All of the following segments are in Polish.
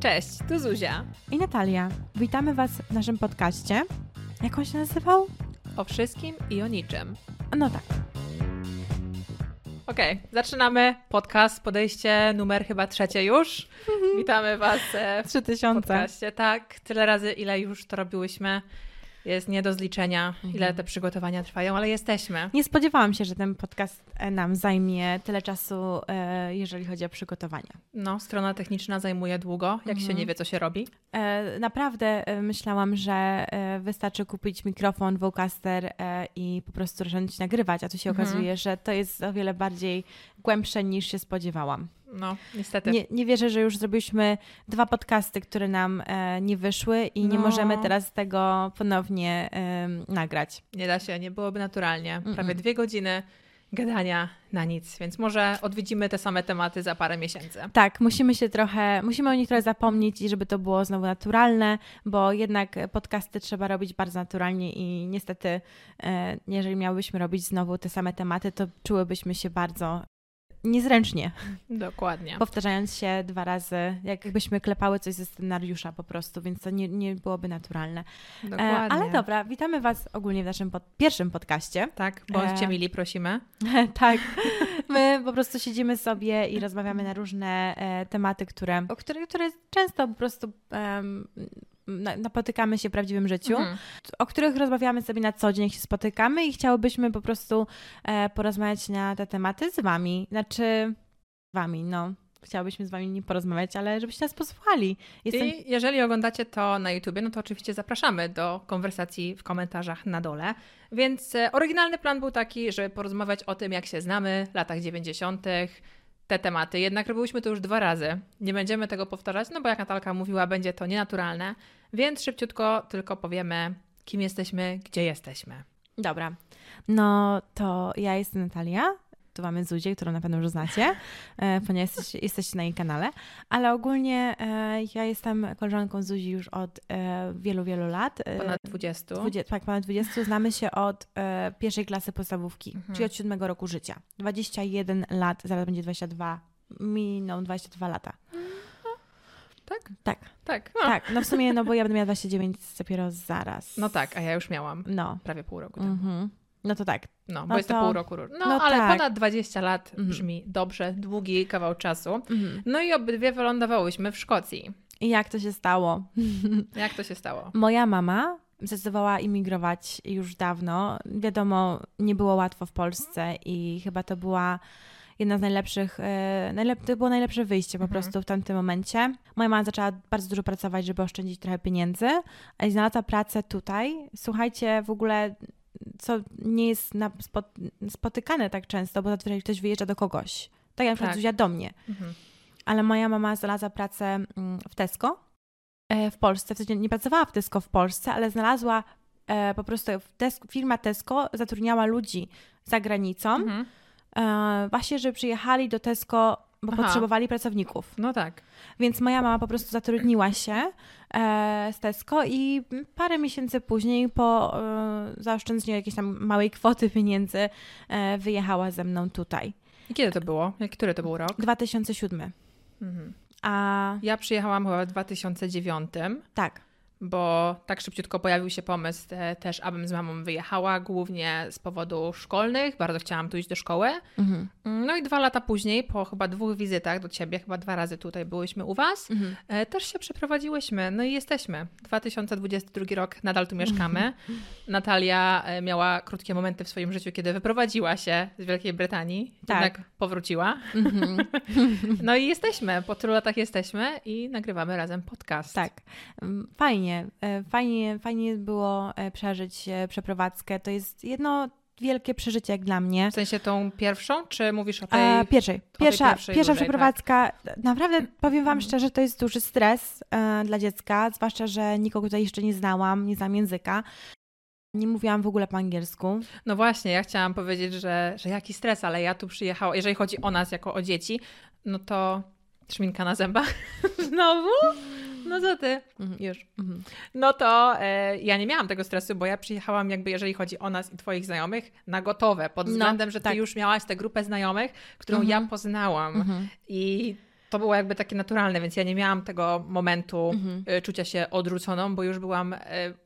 Cześć, tu Zuzia. I Natalia. Witamy Was w naszym podcaście. Jak on się nazywał? O wszystkim i o niczym. No tak. Okej, okay, zaczynamy podcast, podejście numer chyba trzecie już. Witamy Was e, w 3000. podcaście. Tak, tyle razy, ile już to robiłyśmy. Jest nie do zliczenia, ile Mhm. te przygotowania trwają, ale jesteśmy. Nie spodziewałam się, że ten podcast e, nam zajmie tyle czasu, e, jeżeli chodzi o przygotowania. No, strona techniczna zajmuje długo, jak się Mhm. nie wie, co się robi. E, Naprawdę myślałam, że wystarczy kupić mikrofon, Vocaster i po prostu zacząć nagrywać, a tu się Mhm. okazuje, że to jest o wiele bardziej głębsze niż się spodziewałam. No, niestety. Nie, nie wierzę, że już zrobiliśmy dwa podcasty, które nam e, nie wyszły i nie No. możemy teraz tego ponownie em, nagrać. Nie da się, nie byłoby naturalnie. Prawie dwie godziny gadania na nic, więc może odwiedzimy te same tematy za parę miesięcy. Tak, musimy się trochę, musimy o nich trochę zapomnieć i żeby to było znowu naturalne, bo jednak podcasty trzeba robić bardzo naturalnie i niestety, e, jeżeli miałybyśmy robić znowu te same tematy, to czułybyśmy się bardzo niezręcznie, Dokładnie. powtarzając się dwa razy, jakbyśmy klepały coś ze scenariusza po prostu, więc to nie, nie byłoby naturalne. E, Dokładnie. ale dobra, witamy Was ogólnie w naszym pod, pierwszym podcaście. Tak, bądźcie E, mili, prosimy. tak. My po prostu siedzimy sobie i rozmawiamy na różne e, tematy, które, o które, które często po prostu napotykamy się w prawdziwym życiu, Mhm. o których rozmawiamy sobie na co dzień, jak się spotykamy i chciałybyśmy po prostu e, porozmawiać na te tematy z Wami. Znaczy, z Wami, no. Chciałybyśmy z Wami nie porozmawiać, ale żebyście nas posłuchali. Jestem... I jeżeli oglądacie to na YouTubie, no to oczywiście zapraszamy do konwersacji w komentarzach na dole. Więc e, oryginalny plan był taki, żeby porozmawiać o tym, jak się znamy, latach 90., te tematy. Jednak robiłyśmy to już dwa razy. Nie będziemy tego powtarzać, no bo jak Natalka mówiła, będzie to nienaturalne. Więc szybciutko tylko powiemy, kim jesteśmy, gdzie jesteśmy. Dobra. No to ja jestem Natalia. Tu mamy Zuzię, którą na pewno już znacie, e, ponieważ jesteście, jesteście na jej kanale. Ale ogólnie e, ja jestem koleżanką Zuzi już od e, wielu, wielu lat. Ponad 20. 20, tak, ponad 20. Znamy się od pierwszej klasy podstawówki, Mhm. czyli od siódmego roku życia. 21 lat, zaraz będzie 22. Miną 22 lata. Tak? Tak, Tak. No. tak. No w sumie, no bo ja będę miała 29 dopiero zaraz. no tak, a ja już miałam No. prawie pół roku temu. Mhm. No to tak. No, bo No jest to pół roku. No, no ale tak. ponad 20 lat Mhm. brzmi dobrze, długi kawał czasu. Mhm. No i obydwie wylądowałyśmy w Szkocji. I jak to się stało? Jak to się stało? Moja mama zdecydowała imigrować już dawno. Wiadomo, nie było łatwo w Polsce i chyba to była jedna z najlepszych, e, najlep- to było najlepsze wyjście po Mhm. prostu w tamtym momencie. Moja mama zaczęła bardzo dużo pracować, żeby oszczędzić trochę pieniędzy i znalazła pracę tutaj. Słuchajcie, w ogóle co nie jest spotykane tak często, bo zazwyczaj ktoś wyjeżdża do kogoś. Tak jak na przykład Tak. Do mnie. Mhm. ale moja mama znalazła pracę mm, w Tesco e, w Polsce. W sensie nie pracowała w Tesco w Polsce, ale znalazła e, po prostu Tesco, firma Tesco zatrudniała ludzi za granicą, Mhm. e, właśnie, że przyjechali do Tesco, bo Aha. potrzebowali pracowników. No tak. Więc moja mama po prostu zatrudniła się e, z Tesco i parę miesięcy później po e, zaoszczędzeniu jakiejś tam małej kwoty pieniędzy e, wyjechała ze mną tutaj. I kiedy to było? Jak- Który to był rok? 2007. Mhm. A Ja przyjechałam chyba w 2009, tak, bo tak szybciutko pojawił się pomysł e, też, abym z mamą wyjechała, głównie z powodu szkolnych. Bardzo chciałam tu iść do szkoły. mhm. No i dwa lata później, po chyba dwóch wizytach do ciebie, chyba dwa razy tutaj byłyśmy u was, Mhm. e, też się przeprowadziłyśmy. No i jesteśmy. 2022 rok, nadal tu mieszkamy. Natalia e, miała krótkie momenty w swoim życiu, kiedy wyprowadziła się z Wielkiej Brytanii. Tak. Jednak powróciła. Mhm. No i jesteśmy. Po tylu latach jesteśmy i nagrywamy razem podcast. Tak. Mm, Fajnie, e, fajnie, fajnie było e, przeżyć e, przeprowadzkę. To jest jedno wielkie przeżycie jak dla mnie. W sensie tą pierwszą, czy mówisz o tej... A, pierwszej. tej Pierwsza, pierwszej pierwsza dużej, przeprowadzka. Naprawdę powiem Wam szczerze, to jest duży stres e, dla dziecka, zwłaszcza, że nikogo tutaj jeszcze nie znałam, nie znam języka. Nie mówiłam w ogóle po angielsku. No właśnie, ja chciałam powiedzieć, że, że jaki stres, ale ja tu przyjechałam, jeżeli chodzi o nas jako o dzieci, no to szminka na zębach. Znowu? No co ty? Mhm, już. Mhm. No to e, ja nie miałam tego stresu, bo ja przyjechałam jakby, jeżeli chodzi o nas i twoich znajomych, na gotowe, pod No, względem, że ty tak. już miałaś tę grupę znajomych, którą Mhm. ja poznałam. Mhm. I to było jakby takie naturalne, więc ja nie miałam tego momentu Mhm. y, czucia się odrzuconą, bo już byłam y,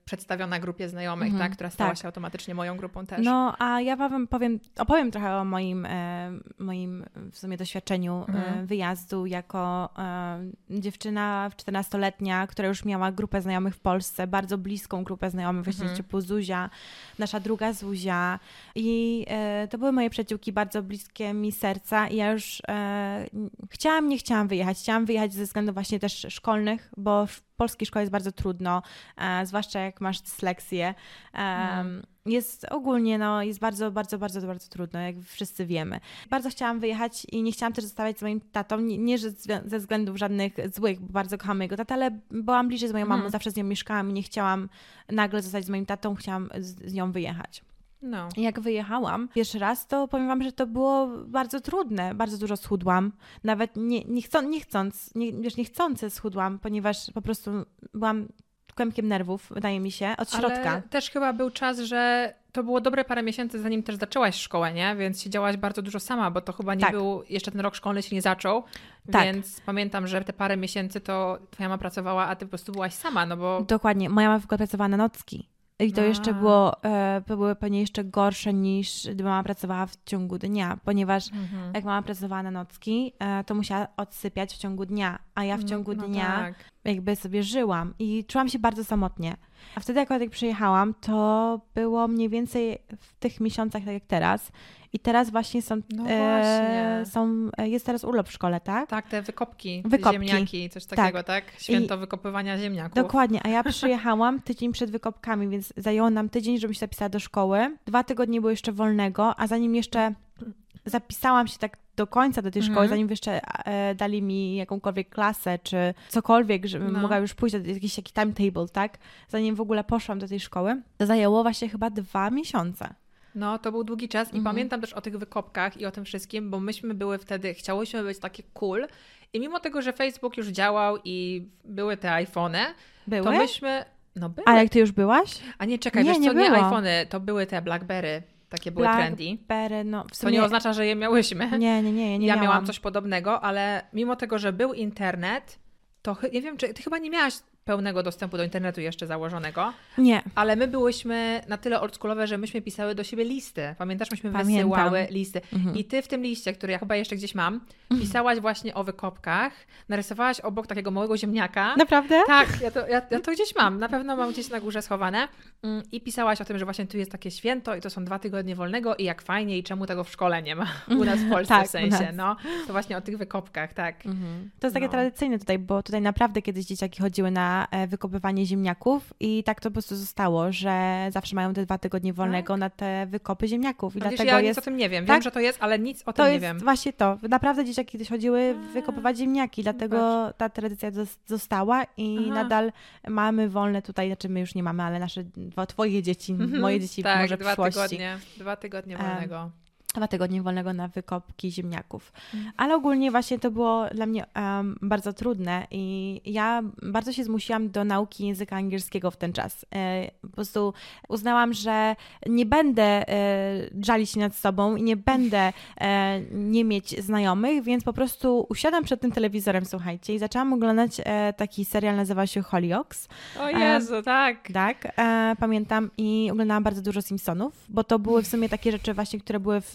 przedstawiona grupie znajomych, Mhm, tak, która stała tak. się automatycznie moją grupą też. No, a ja wam powiem, opowiem trochę o moim, e, moim w sumie doświadczeniu Mhm. wyjazdu jako e, dziewczyna 14-letnia, która już miała grupę znajomych w Polsce, bardzo bliską grupę znajomych, właśnie Mhm. typu Zuzia, nasza druga Zuzia i e, to były moje przyjaciółki bardzo bliskie mi serca i ja już e, chciałam, nie chciałam wyjechać. Chciałam wyjechać ze względów właśnie też szkolnych, bo w polskiej szkole jest bardzo trudno, e, zwłaszcza jak masz dysleksję. E, Mhm. Jest ogólnie, no, jest bardzo, bardzo, bardzo, bardzo trudno, jak wszyscy wiemy. Bardzo chciałam wyjechać i nie chciałam też zostawać z moim tatą, nie, nie że ze względów żadnych złych, bo bardzo kocham jego tatę, ale byłam bliżej z moją mamą, Mhm. zawsze z nią mieszkałam i nie chciałam nagle zostać z moim tatą, chciałam z, z nią wyjechać. No. Jak wyjechałam pierwszy raz, to powiem Wam, że to było bardzo trudne. Bardzo dużo schudłam. Nawet nie, nie, chcą, nie chcąc, nie, wiesz, niechcący schudłam, ponieważ po prostu byłam kłębkiem nerwów, wydaje mi się, od środka. Ale też chyba był czas, że to było dobre parę miesięcy, zanim też zaczęłaś szkołę, nie? Więc siedziałaś bardzo dużo sama, bo to chyba nie Tak. był, jeszcze ten rok szkolny się nie zaczął. Tak. Więc pamiętam, że te parę miesięcy to twoja mama pracowała, a ty po prostu byłaś sama, no bo Dokładnie. Moja mama tylko pracowała na nocki. I to jeszcze było, e, to były pewnie jeszcze gorsze niż gdyby mama pracowała w ciągu dnia, ponieważ Mhm. jak mama pracowała na nocki, e, to musiała odsypiać w ciągu dnia, a ja w No- ciągu no dnia tak. jakby sobie żyłam i czułam się bardzo samotnie. A wtedy, jak jak przyjechałam, to było mniej więcej w tych miesiącach, tak jak teraz. I teraz właśnie są, No e, właśnie. są e, jest teraz urlop w szkole, tak? Tak, te wykopki, Wykopki. ziemniaki, coś takiego, tak? Święto wykopywania ziemniaków. Dokładnie, a ja przyjechałam tydzień przed wykopkami, więc zajęło nam tydzień, żebym się zapisała do szkoły. Dwa tygodnie było jeszcze wolnego, a zanim jeszcze zapisałam się tak do końca do tej szkoły, Mhm. zanim jeszcze e, dali mi jakąkolwiek klasę, czy cokolwiek, żebym No. mogła już pójść do jakiś taki timetable, tak? Zanim w ogóle poszłam do tej szkoły, to zajęło właśnie chyba dwa miesiące. No, to był długi czas i Mhm. pamiętam też o tych wykopkach i o tym wszystkim, bo myśmy były wtedy, chciałyśmy być takie cool i mimo tego, że Facebook już działał i były te iPhony, Były? to myśmy... No były. A jak ty już byłaś? A nie, czekaj, Nie, wiesz nie co, nie iPhony, to były te Blackberry, takie były trendy. Blackberry, no w To sumie... nie oznacza, że je miałyśmy. Nie, nie, nie, ja nie ja miałam. miałam coś podobnego, ale mimo tego, że był internet, to nie wiem, czy ty chyba nie miałaś pełnego dostępu do internetu jeszcze założonego, Nie, ale my byłyśmy na tyle oldschoolowe, że myśmy pisały do siebie listy. Pamiętasz, myśmy Pamiętam. wysyłały listy. Mhm. I ty w tym liście, który ja chyba jeszcze gdzieś mam, pisałaś właśnie o wykopkach, narysowałaś obok takiego małego ziemniaka. naprawdę? Tak, ja to, ja, ja to gdzieś mam, na pewno mam gdzieś na górze schowane. Mm, I pisałaś o tym, że właśnie tu jest takie święto i to są dwa tygodnie wolnego i jak fajnie i czemu tego w szkole nie ma u nas w Polsce Tak, w sensie, no. To właśnie o tych wykopkach, tak. Mhm. To jest takie No. tradycyjne tutaj, bo tutaj naprawdę kiedyś dzieciaki chodziły na e, wykopywanie ziemniaków i tak to po prostu zostało, że zawsze mają te dwa tygodnie wolnego na te wykopy ziemniaków i wiesz, dlatego ja nic jest... o tym nie wiem. Tak? Wiem, że to jest, ale nic o To tym nie wiem. właśnie to. Naprawdę dzieciaki kiedyś chodziły A, wykopywać ziemniaki, dlatego ta tradycja zos- została i Aha. nadal mamy wolne tutaj, znaczy my już nie mamy, ale nasze, twoje dzieci, Mhm. moje dzieci tak, może w dwa przyszłości. tygodnie, dwa tygodnie wolnego. Dwa tygodnie wolnego na wykopki ziemniaków. Mhm. Ale ogólnie właśnie to było dla mnie em, bardzo trudne i ja bardzo się zmusiłam do nauki języka angielskiego w ten czas. E, po prostu uznałam, że nie będę e, żalić się nad sobą i nie będę e, nie mieć znajomych, więc po prostu usiadłam przed tym telewizorem, słuchajcie, i zaczęłam oglądać e, taki serial, nazywa się Hollyoaks. O Jezu, tak. Tak, e, pamiętam i oglądałam bardzo dużo Simpsonów, bo to były w sumie takie rzeczy właśnie, które były w,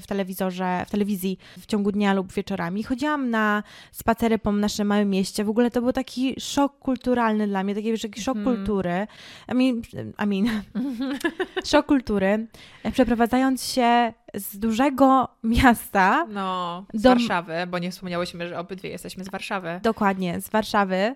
w telewizorze, w telewizji w ciągu dnia lub wieczorami. Chodziłam na spacery po naszym małym mieście. W ogóle to był taki szok kulturalny dla mnie, taki, wiesz, taki szok Mhm. kultury. I mean, I mean szok kultury. E, Przeprowadzając się z dużego miasta, No, z Do- Warszawy, bo nie wspomniałyśmy, że obydwie jesteśmy z Warszawy. dokładnie z Warszawy,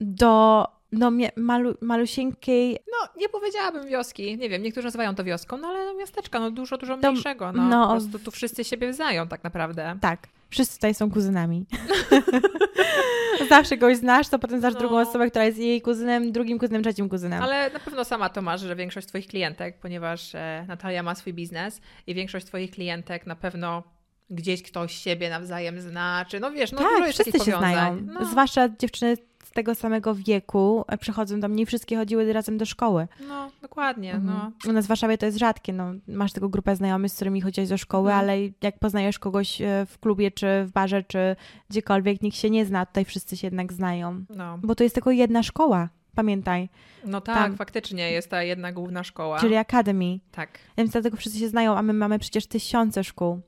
do no, malu, malusieńkiej No, nie powiedziałabym wioski. Nie wiem, niektórzy nazywają to wioską, no ale miasteczka, no dużo, dużo To- mniejszego. No, no, po prostu tu wszyscy siebie znają tak naprawdę. Tak, wszyscy tutaj są kuzynami. Zawsze kogoś znasz, to potem znasz No. drugą osobę, która jest jej kuzynem, drugim kuzynem, trzecim kuzynem. Ale na pewno sama to masz, że większość Twoich klientek, ponieważ e, Natalia ma swój biznes i większość Twoich klientek na pewno gdzieś ktoś siebie nawzajem zna, czy no wiesz, no dużo tak, jest wszyscy się powiązań. znają. No. Zwłaszcza dziewczyny tego samego wieku e, przychodzą do mnie i wszystkie chodziły razem do szkoły. No, dokładnie. No. Mhm. U nas w Warszawie to jest rzadkie. No, masz tylko grupę znajomych, z którymi chodziłeś do szkoły, Mhm. ale jak poznajesz kogoś e, w klubie, czy w barze, czy gdziekolwiek, nikt się nie zna. Tutaj wszyscy się jednak znają. No. Bo to jest tylko jedna szkoła, pamiętaj, no tak, Tam. faktycznie jest ta jedna główna szkoła. czyli Academy. Tak, Więc dlatego wszyscy się znają, a my mamy przecież tysiące szkół.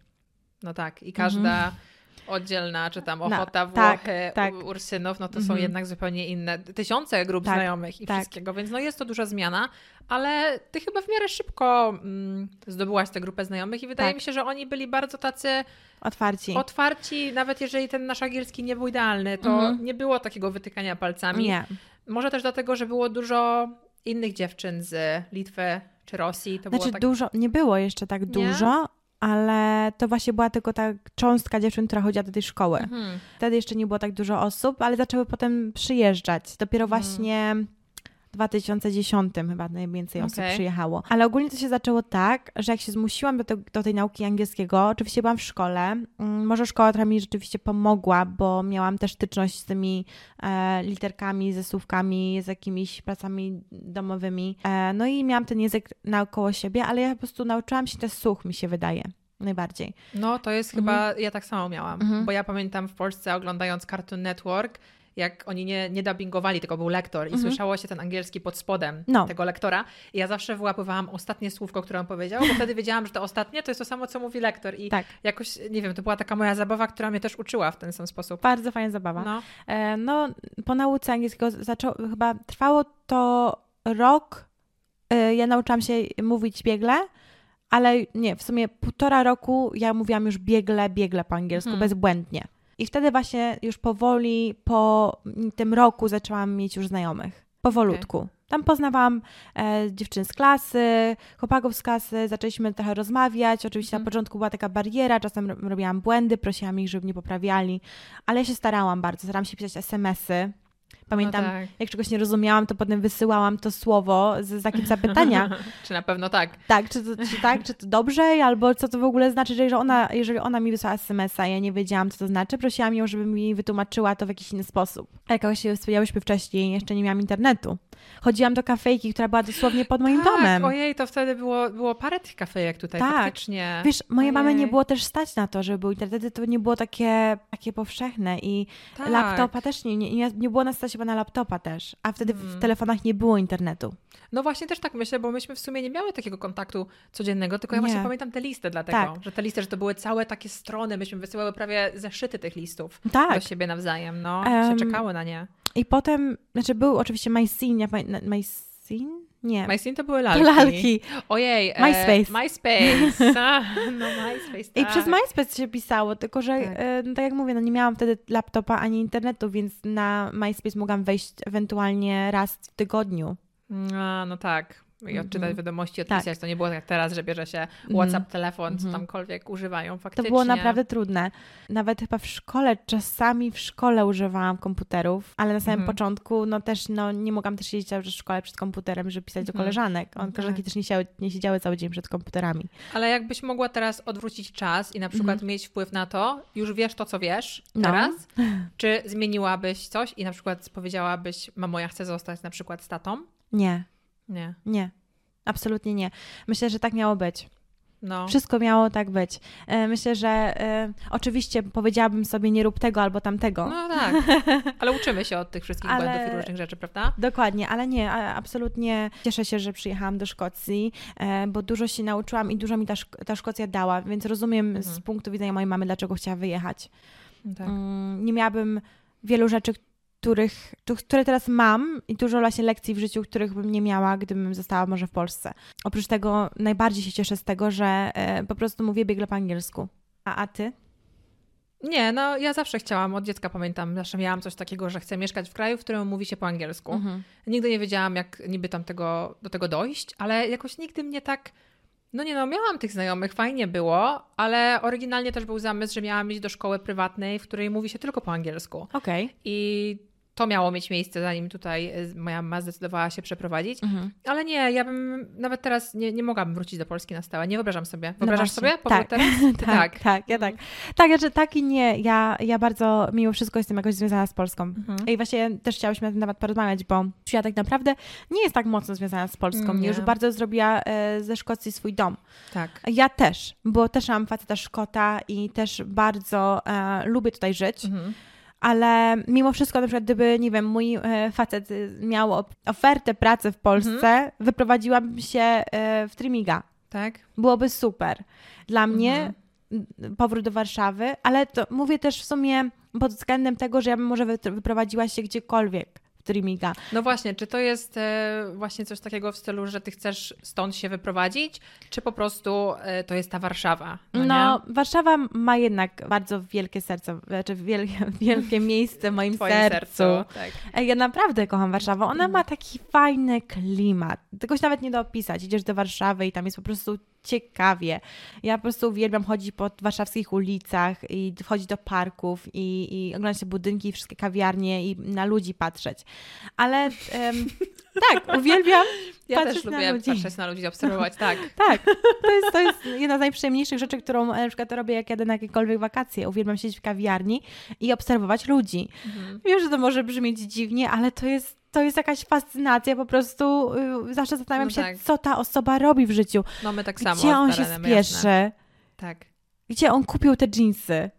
no tak. I każda oddzielna, czy tam Ochota, tak, Włochy, tak. Ursynów, no to są Mhm. jednak zupełnie inne. Tysiące grup Tak, znajomych i tak. wszystkiego, więc no jest to duża zmiana, ale ty chyba w miarę szybko mm, zdobyłaś tę grupę znajomych i wydaje Tak. mi się, że oni byli bardzo tacy Otwarci. otwarci, nawet jeżeli ten nasz angielski nie był idealny, to Mhm. nie było takiego wytykania palcami. Nie. Może też dlatego, że było dużo innych dziewczyn z Litwy czy Rosji. To Znaczy było tak... dużo, nie było jeszcze tak dużo, ale to właśnie była tylko ta cząstka dziewczyn, która chodziła do tej szkoły. Mhm. Wtedy jeszcze nie było tak dużo osób, ale zaczęły potem przyjeżdżać. Dopiero Mhm. właśnie 2010 chyba najwięcej osób przyjechało. Ale ogólnie to się zaczęło tak, że jak się zmusiłam do, te, do tej nauki angielskiego, oczywiście byłam w szkole. Mm, Może szkoła trochę mi rzeczywiście pomogła, bo miałam też styczność z tymi e, literkami, ze słówkami, z jakimiś pracami domowymi. E, no i miałam ten język naokoło siebie, ale ja po prostu nauczyłam się też słuch, mi się wydaje. Najbardziej. No to jest chyba, ja tak samo miałam, Mhm. bo ja pamiętam w Polsce oglądając Cartoon Network, jak oni nie, nie dubbingowali, tylko był lektor i Mhm. słyszało się ten angielski pod spodem No. tego lektora i ja zawsze wyłapywałam ostatnie słówko, które on powiedział, bo wtedy wiedziałam, że to ostatnie to jest to samo, co mówi lektor i Tak. jakoś, nie wiem, to była taka moja zabawa, która mnie też uczyła w ten sam sposób. Bardzo fajna zabawa. No, E, No, po nauce angielskiego zaczęło, chyba trwało to rok. E, Ja nauczyłam się mówić biegle, ale nie, w sumie półtora roku ja mówiłam już biegle, biegle po angielsku, Mhm. bezbłędnie. I wtedy właśnie już powoli po tym roku zaczęłam mieć już znajomych. Powolutku. Tam poznawałam e, dziewczyn z klasy, chłopaków z klasy, zaczęliśmy trochę rozmawiać. Oczywiście Mhm. na początku była taka bariera, czasem ro- robiłam błędy, prosiłam ich, żeby mnie poprawiali, ale ja się starałam bardzo. Starałam się pisać SMS-y. Pamiętam, no tak. jak czegoś nie rozumiałam, to potem wysyłałam to słowo z znakiem zapytania. Czy na pewno tak. tak, czy to, czy tak, czy to dobrze, albo co to w ogóle znaczy, że jeżeli ona, jeżeli ona mi wysłała SMS-a, ja nie wiedziałam, co to znaczy, prosiłam ją, żeby mi wytłumaczyła to w jakiś inny sposób. A jak się wspomniałyśmy wcześniej, jeszcze nie miałam internetu. Chodziłam do kafejki, która była dosłownie pod moim tak, domem. ojej, to wtedy było, było parę tych kafejek tutaj, Tak. faktycznie. Wiesz, mojej mamy nie było też stać na to, żeby był internet, to nie było takie, takie powszechne i tak. laptopa też nie, nie, nie- nie było nas stać chyba na laptopa też, a wtedy w Mm. telefonach nie było internetu. No właśnie też tak myślę, bo myśmy w sumie nie miały takiego kontaktu codziennego, tylko ja Nie. właśnie pamiętam te listy dlatego, Tak. że te listy, że to były całe takie strony, myśmy wysyłały prawie zeszyty tych listów Tak. do siebie nawzajem, no, Em, się czekało na nie. I potem, znaczy był oczywiście MyScene, ja pamiętam, MyScene? Nie. MyScene to były To lalki. lalki. Ojej. MySpace. E, MySpace. A, no MySpace, I tak. przez MySpace się pisało, tylko że Tak. tak. no, tak jak mówię, no nie miałam wtedy laptopa ani internetu, więc na MySpace mogłam wejść ewentualnie raz w tygodniu. A, no tak. I odczytać Mhm. wiadomości, Tak. odpisać. To nie było jak teraz, że bierze się Mhm. WhatsApp, telefon, co Mhm. tamkolwiek używają To faktycznie. było naprawdę trudne. Nawet chyba w szkole, czasami w szkole używałam komputerów, ale na samym Mhm. początku no też no, nie mogłam też siedzieć cały czas w szkole przed komputerem, żeby pisać do Mhm. koleżanek. On, koleżanki tak. też nie siedziały, nie siedziały cały dzień przed komputerami. Ale jakbyś mogła teraz odwrócić czas i na przykład Mhm. mieć wpływ na to, już wiesz to, co wiesz No. teraz, czy zmieniłabyś coś i na przykład powiedziałabyś, mamo, ja chcę zostać na przykład z tatą? Nie, Nie. nie. Absolutnie nie. Myślę, że tak miało być. No. Wszystko miało tak być. E, Myślę, że e, oczywiście powiedziałabym sobie nie rób tego albo tamtego. No tak, ale uczymy się od tych wszystkich Ale- błędów i różnych rzeczy, prawda? Dokładnie, ale nie, absolutnie cieszę się, że przyjechałam do Szkocji, e, bo dużo się nauczyłam i dużo mi ta, Szk- ta Szkocja dała, więc rozumiem z Mhm. punktu widzenia mojej mamy, dlaczego chciała wyjechać. Tak. Mm, Nie miałabym wielu rzeczy, których, które teraz mam i dużo właśnie lekcji w życiu, których bym nie miała, gdybym została może w Polsce. Oprócz tego najbardziej się cieszę z tego, że e, po prostu mówię biegle po angielsku. A, a ty? Nie, no ja zawsze chciałam, od dziecka pamiętam, zawsze miałam coś takiego, że chcę mieszkać w kraju, w którym mówi się po angielsku. Mhm. Nigdy nie wiedziałam, jak niby tam tego, do tego dojść, ale jakoś nigdy mnie tak. No nie no, miałam tych znajomych, fajnie było, ale oryginalnie też był zamysł, że miałam iść do szkoły prywatnej, w której mówi się tylko po angielsku. Okej. I to miało mieć miejsce, zanim tutaj y, moja mama zdecydowała się przeprowadzić. Mhm. Ale nie, ja bym nawet teraz nie, nie mogłabym wrócić do Polski na stałe. Nie wyobrażam sobie. No Wyobrażasz no sobie? Tak. tak. tak, tak, ja tak. Tak, znaczy tak i nie. Ja, ja bardzo mimo wszystko jestem jakoś związana z Polską. Mhm. I właśnie też chciałyśmy na ten temat porozmawiać, bo ja tak naprawdę nie jest tak mocno związana z Polską. Nie. Już bardzo zrobiła e, ze Szkocji swój dom. Tak. Ja też, bo też mam faceta Szkota i też bardzo e, lubię tutaj żyć. Mhm ale mimo wszystko, na przykład, gdyby, nie wiem, mój e, facet miał ofertę pracy w Polsce, mhm. wyprowadziłabym się e, w Trimiga. Tak. Byłoby super. Dla mhm. mnie powrót do Warszawy, ale to mówię też w sumie pod względem tego, że ja bym może wyprowadziła się gdziekolwiek streaminga. No właśnie, czy to jest e, właśnie coś takiego w stylu, że ty chcesz stąd się wyprowadzić, czy po prostu e, to jest ta Warszawa? No, no Warszawa ma jednak bardzo wielkie serce, znaczy wielkie, wielkie miejsce w moim Twoim sercu. sercu tak. Ja naprawdę kocham Warszawę. Ona ma taki fajny klimat. Tego się nawet nie da opisać. Idziesz do Warszawy i tam jest po prostu ciekawie. Ja po prostu uwielbiam chodzić po warszawskich ulicach i wchodzić do parków i, i oglądać te budynki, wszystkie kawiarnie i na ludzi patrzeć. Ale um, tak, uwielbiam ja też lubię ludzi. patrzeć na ludzi, obserwować, tak. tak, to jest, to jest jedna z najprzyjemniejszych rzeczy, którą na przykład robię, jak jadę na jakiekolwiek wakacje. Uwielbiam siedzieć w kawiarni i obserwować ludzi. Mhm. Wiem, że to może brzmieć dziwnie, ale to jest to jest jakaś fascynacja, po prostu yy, zawsze zastanawiam no się, tak. co ta osoba robi w życiu. No my tak samo. Gdzie on się spieszy? Tak. Gdzie on kupił te dżinsy?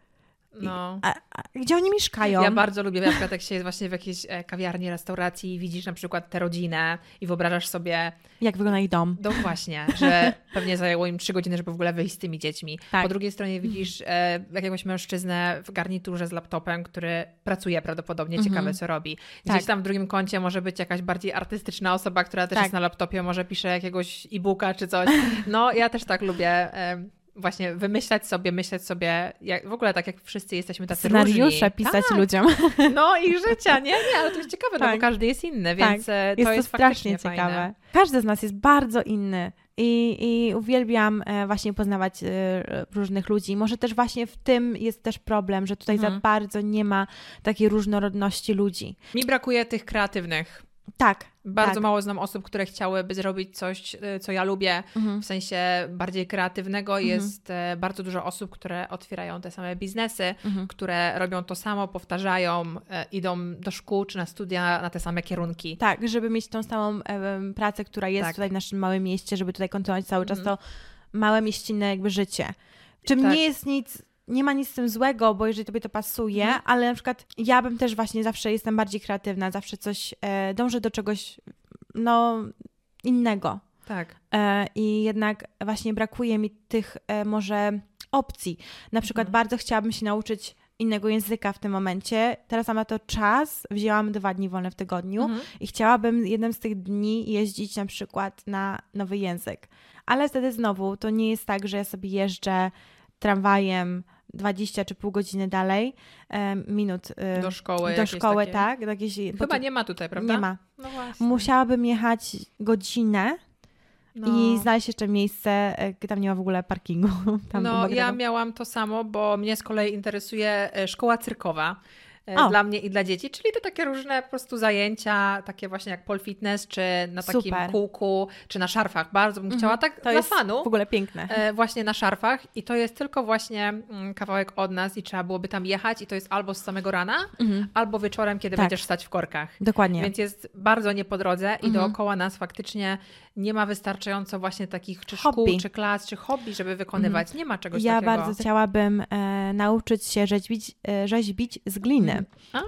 No. A, a, gdzie oni mieszkają? Ja bardzo lubię, na przykład jak się jest właśnie w jakiejś e, kawiarni, restauracji i widzisz na przykład tę rodzinę i wyobrażasz sobie... Jak wygląda ich dom. No właśnie, że pewnie zajęło im trzy godziny, żeby w ogóle wyjść z tymi dziećmi. Tak. Po drugiej stronie widzisz e, jakiegoś mężczyznę w garniturze z laptopem, który pracuje prawdopodobnie, mhm. ciekawe co robi. Gdzieś tak. tam w drugim kącie może być jakaś bardziej artystyczna osoba, która też tak. jest na laptopie, może pisze jakiegoś e-booka czy coś. No ja też tak lubię... E, właśnie wymyślać sobie, myśleć sobie, jak, w ogóle tak jak wszyscy jesteśmy tacy Scenariusze różni. pisać tak. ludziom. No i życia, nie? Nie, ale to jest ciekawe, tak. no bo tak. każdy jest inny, tak. więc tak. to jest, jest strasznie ciekawe. Każdy z nas jest bardzo inny. I, I uwielbiam e, właśnie poznawać e, różnych ludzi. Może też właśnie w tym jest też problem, że tutaj mhm. za bardzo nie ma takiej różnorodności ludzi. Mi brakuje tych kreatywnych tak. Bardzo tak. mało znam osób, które chciałyby zrobić coś, y, co ja lubię, mhm. w sensie bardziej kreatywnego. Mhm. Jest e, bardzo dużo osób, które otwierają te same biznesy, mhm. które robią to samo, powtarzają, e, idą do szkół czy na studia na te same kierunki. Tak, żeby mieć tą samą e, pracę, która jest tak. tutaj w naszym małym mieście, żeby tutaj kontynuować cały czas mhm. to małe mieścinne jakby życie. Czym tak. nie jest nic nie ma nic z tym złego, bo jeżeli tobie to pasuje, mhm. ale na przykład ja bym też właśnie zawsze jestem bardziej kreatywna, zawsze coś e, dążę do czegoś no innego. Tak. E, I jednak właśnie brakuje mi tych e, może opcji. Na przykład mhm. bardzo chciałabym się nauczyć innego języka w tym momencie. Teraz mam na to czas, wzięłam dwa dni wolne w tygodniu mhm. i chciałabym jednym z tych dni jeździć na przykład na nowy język. Ale wtedy znowu to nie jest tak, że ja sobie jeżdżę tramwajem 20 czy pół godziny dalej, e, minut. E, do szkoły. Do szkoły, takie... tak. Jakieś, Chyba nie ma tutaj, prawda? Nie ma. No Musiałabym jechać godzinę. No. I znaleźć jeszcze miejsce, e, tam nie ma w ogóle parkingu. Tam no, ja miałam to samo, bo mnie z kolei interesuje szkoła cyrkowa. E, o. dla mnie i dla dzieci, czyli to takie różne po prostu zajęcia, takie właśnie jak pole fitness, czy na takim Super. kółku, czy na szarfach. Bardzo bym mhm. chciała tak to dla jest fanu. w ogóle piękne. E, właśnie na szarfach i to jest tylko właśnie mm, kawałek od nas i trzeba byłoby tam jechać i to jest albo z samego rana, mhm. albo wieczorem, kiedy tak. będziesz stać w korkach. Dokładnie. Więc jest bardzo nie po drodze i mhm. dookoła nas faktycznie nie ma wystarczająco właśnie takich czy hobby. szkół, czy klas, czy hobby, żeby wykonywać. Mhm. Nie ma czegoś ja takiego. Ja bardzo chciałabym e, nauczyć się rzeźbić, e, rzeźbić z gliny.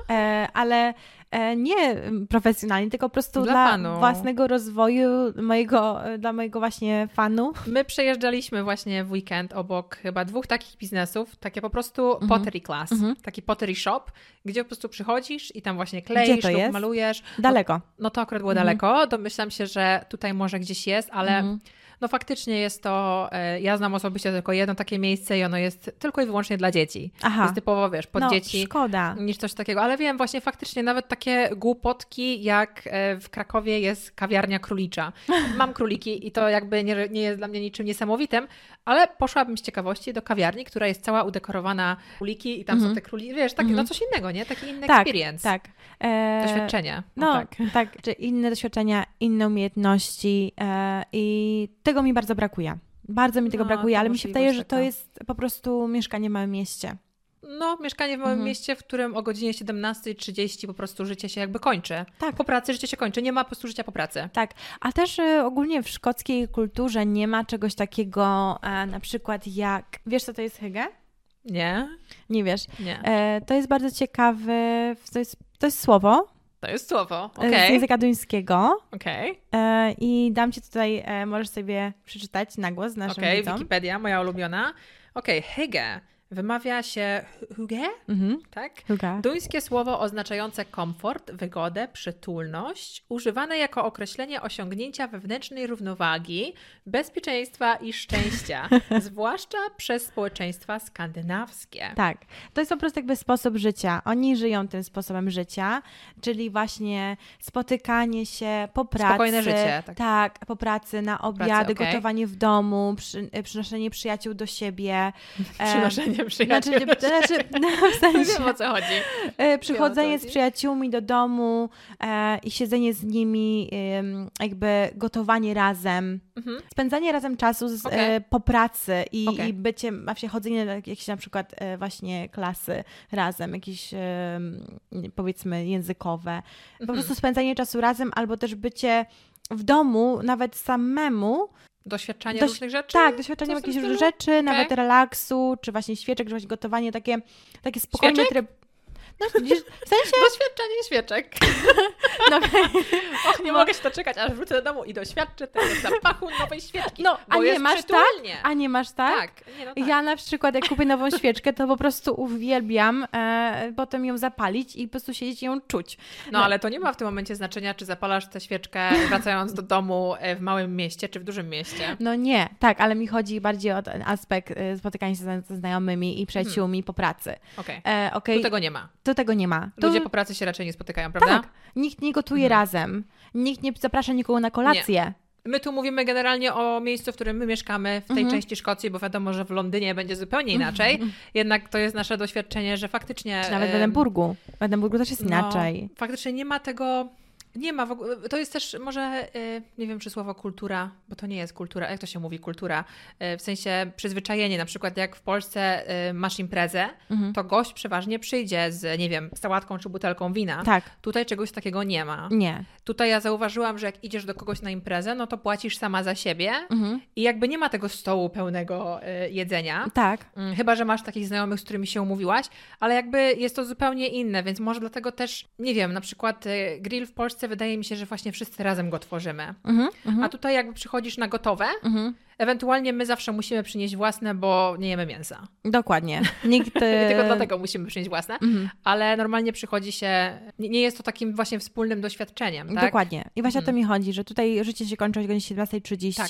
E, ale E, nie profesjonalnie, tylko po prostu dla, dla własnego rozwoju, mojego, e, dla mojego właśnie fanu. My przejeżdżaliśmy właśnie w weekend obok chyba dwóch takich biznesów, takie po prostu mhm. pottery class, mhm. taki pottery shop, gdzie po prostu przychodzisz i tam właśnie kleisz lub jest? malujesz. Daleko. No, no to akurat było mhm. daleko, domyślam się, że tutaj może gdzieś jest, ale mhm. No faktycznie jest to, e, ja znam osobiście tylko jedno takie miejsce i ono jest tylko i wyłącznie dla dzieci. Aha. Jest typowo, wiesz, pod no, dzieci. szkoda. Niż coś takiego, ale wiem, właśnie faktycznie nawet takie głupotki, jak e, w Krakowie jest kawiarnia królicza. Mam króliki i to jakby nie, nie jest dla mnie niczym niesamowitym, ale poszłabym z ciekawości do kawiarni, która jest cała udekorowana króliki i tam Mhm. są te króliki, wiesz, takie, no Mhm. coś innego, nie? Taki inny Tak, experience. Tak. E, No, tak. tak. czy inne doświadczenia, inne umiejętności e, i tego mi bardzo brakuje. Bardzo mi tego No, brakuje, ale mi się wydaje, że to jest po prostu mieszkanie w małym mieście. No, mieszkanie w małym Mhm. mieście, w którym o godzinie 17.30 po prostu życie się jakby kończy. Tak. Po pracy życie się kończy, nie ma po prostu życia po pracy. Tak, a też e, ogólnie w szkockiej kulturze nie ma czegoś takiego e, na przykład jak, wiesz co to jest hygge? Nie? Nie wiesz. Nie. E, to jest bardzo ciekawe, to jest, to jest słowo To jest słowo. e, z języka duńskiego Okej. e, i dam Ci tutaj, e, możesz sobie przeczytać na głos naszym Okej, widzom. Wikipedia, moja ulubiona. Okej, hygge. Wymawia się hygge, Mhm. tak? Hygge. Duńskie słowo oznaczające komfort, wygodę, przytulność, używane jako określenie osiągnięcia wewnętrznej równowagi, bezpieczeństwa i szczęścia, zwłaszcza przez społeczeństwa skandynawskie. Tak, to jest po prostu jakby sposób życia. Oni żyją tym sposobem życia, czyli właśnie spotykanie się po pracy. Spokojne życie, tak. Tak, po pracy, na obiady, okej. gotowanie w domu, przy, przynoszenie przyjaciół do siebie. e, Przynoszenie przyjaciół. Znaczy, znaczy w sensie, Wiem o co chodzi. e, przychodzenie z przyjaciółmi do domu e, i siedzenie z nimi, em, jakby gotowanie razem, Mhm. spędzanie razem czasu z, Okej. e, po pracy i, Okej. i bycie, chodzenie na jakieś na przykład e, właśnie klasy razem, jakieś powiedzmy językowe. Po Mhm. prostu spędzanie czasu razem albo też bycie w domu, nawet samemu, Doświadczanie Doś- różnych rzeczy? tak, tym jakichś rzeczy, nawet relaksu, czy właśnie świeczek, czy właśnie gotowanie, takie, takie spokojne tryb. No, widzisz, w sensie, Doświadczenie świeczek. no, Och, nie mogę się doczekać, aż wrócę do domu i doświadczę tego zapachu nowej świeczki. No, a nie masz przytulnie. a nie masz tak? Tak, nie, no tak. Ja na przykład, jak kupię nową świeczkę, to po prostu uwielbiam e, potem ją zapalić i po prostu siedzieć i ją czuć. No ale to nie ma w tym momencie znaczenia, czy zapalasz tę świeczkę wracając do domu e, w małym mieście, czy w dużym mieście. No nie, tak, ale mi chodzi bardziej o ten aspekt e, spotykania się ze, znajomymi i przyjaciółmi po pracy. Okej. E, okej, Tu tego nie ma. to tego nie ma. To, Ludzie po pracy się raczej nie spotykają, prawda? tak, nikt nie gotuje Mhm. razem, nikt nie zaprasza nikogo na kolację. My tu mówimy generalnie o miejscu, w którym my mieszkamy, w tej Mhm. części Szkocji, bo wiadomo, że w Londynie będzie zupełnie inaczej. Jednak to jest nasze doświadczenie, że faktycznie... Czy nawet w Edynburgu. W Edynburgu też jest no, inaczej. Faktycznie nie ma tego. Nie ma w ogóle. To jest też może, y, nie wiem czy słowo kultura, bo to nie jest kultura. Jak to się mówi kultura? Y, W sensie przyzwyczajenie. Na przykład jak w Polsce y, masz imprezę, Mhm. to gość przeważnie przyjdzie z, nie wiem, sałatką czy butelką wina. Tak, Tutaj czegoś takiego nie ma. nie. Tutaj ja zauważyłam, że jak idziesz do kogoś na imprezę, no to płacisz sama za siebie Mhm. i jakby nie ma tego stołu pełnego jedzenia. Tak. Mm, Chyba, że masz takich znajomych, z którymi się umówiłaś, ale jakby jest to zupełnie inne, więc może dlatego też, nie wiem, na przykład grill w Polsce wydaje mi się, że właśnie wszyscy razem go tworzymy. Mhm. Mhm. A tutaj jakby przychodzisz na gotowe, Mhm. Ewentualnie my zawsze musimy przynieść własne, bo nie jemy mięsa. Dokładnie. Nikt... I tylko e, dlatego musimy przynieść własne, Mhm. ale normalnie przychodzi się, nie jest to takim właśnie wspólnym doświadczeniem, tak? Dokładnie. I właśnie o to Mhm. mi chodzi, że tutaj życie się kończy o godzinie 17.30 Tak,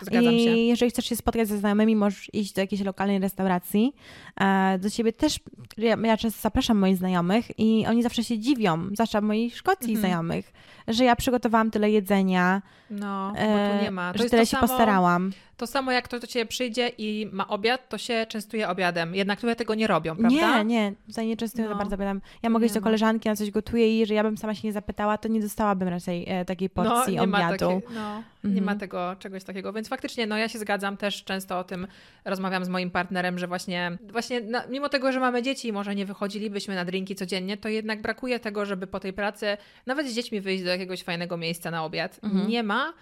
Zgadzam i się. jeżeli chcesz się spotkać ze znajomymi, możesz iść do jakiejś lokalnej restauracji. E, Do ciebie też, ja, ja często zapraszam moich znajomych i oni zawsze się dziwią, zwłaszcza moich szkockich Mhm. znajomych, że ja przygotowałam tyle jedzenia, No, bo e, tu nie ma. To że tyle to się samo, postarałam. To samo jak ktoś do ciebie przyjdzie i ma obiad, to się częstuje obiadem. Jednak tutaj tego nie robią, prawda? Nie, nie, tutaj nie często No. bardzo gadam. Ja mogę iść do ma. koleżanki, na coś gotuje i jeżeli ja bym sama się nie zapytała, to nie dostałabym raczej e, takiej porcji no, nie Ma obiadu. takie, no, nie Mhm. ma tego czegoś takiego, więc faktycznie no ja się zgadzam, też często o tym rozmawiam z moim partnerem, że właśnie, właśnie na, mimo tego, że mamy dzieci i może nie wychodzilibyśmy na drinki codziennie, to jednak brakuje tego, żeby po tej pracy nawet z dziećmi wyjść do jakiegoś fajnego miejsca na obiad. Mhm. Nie ma.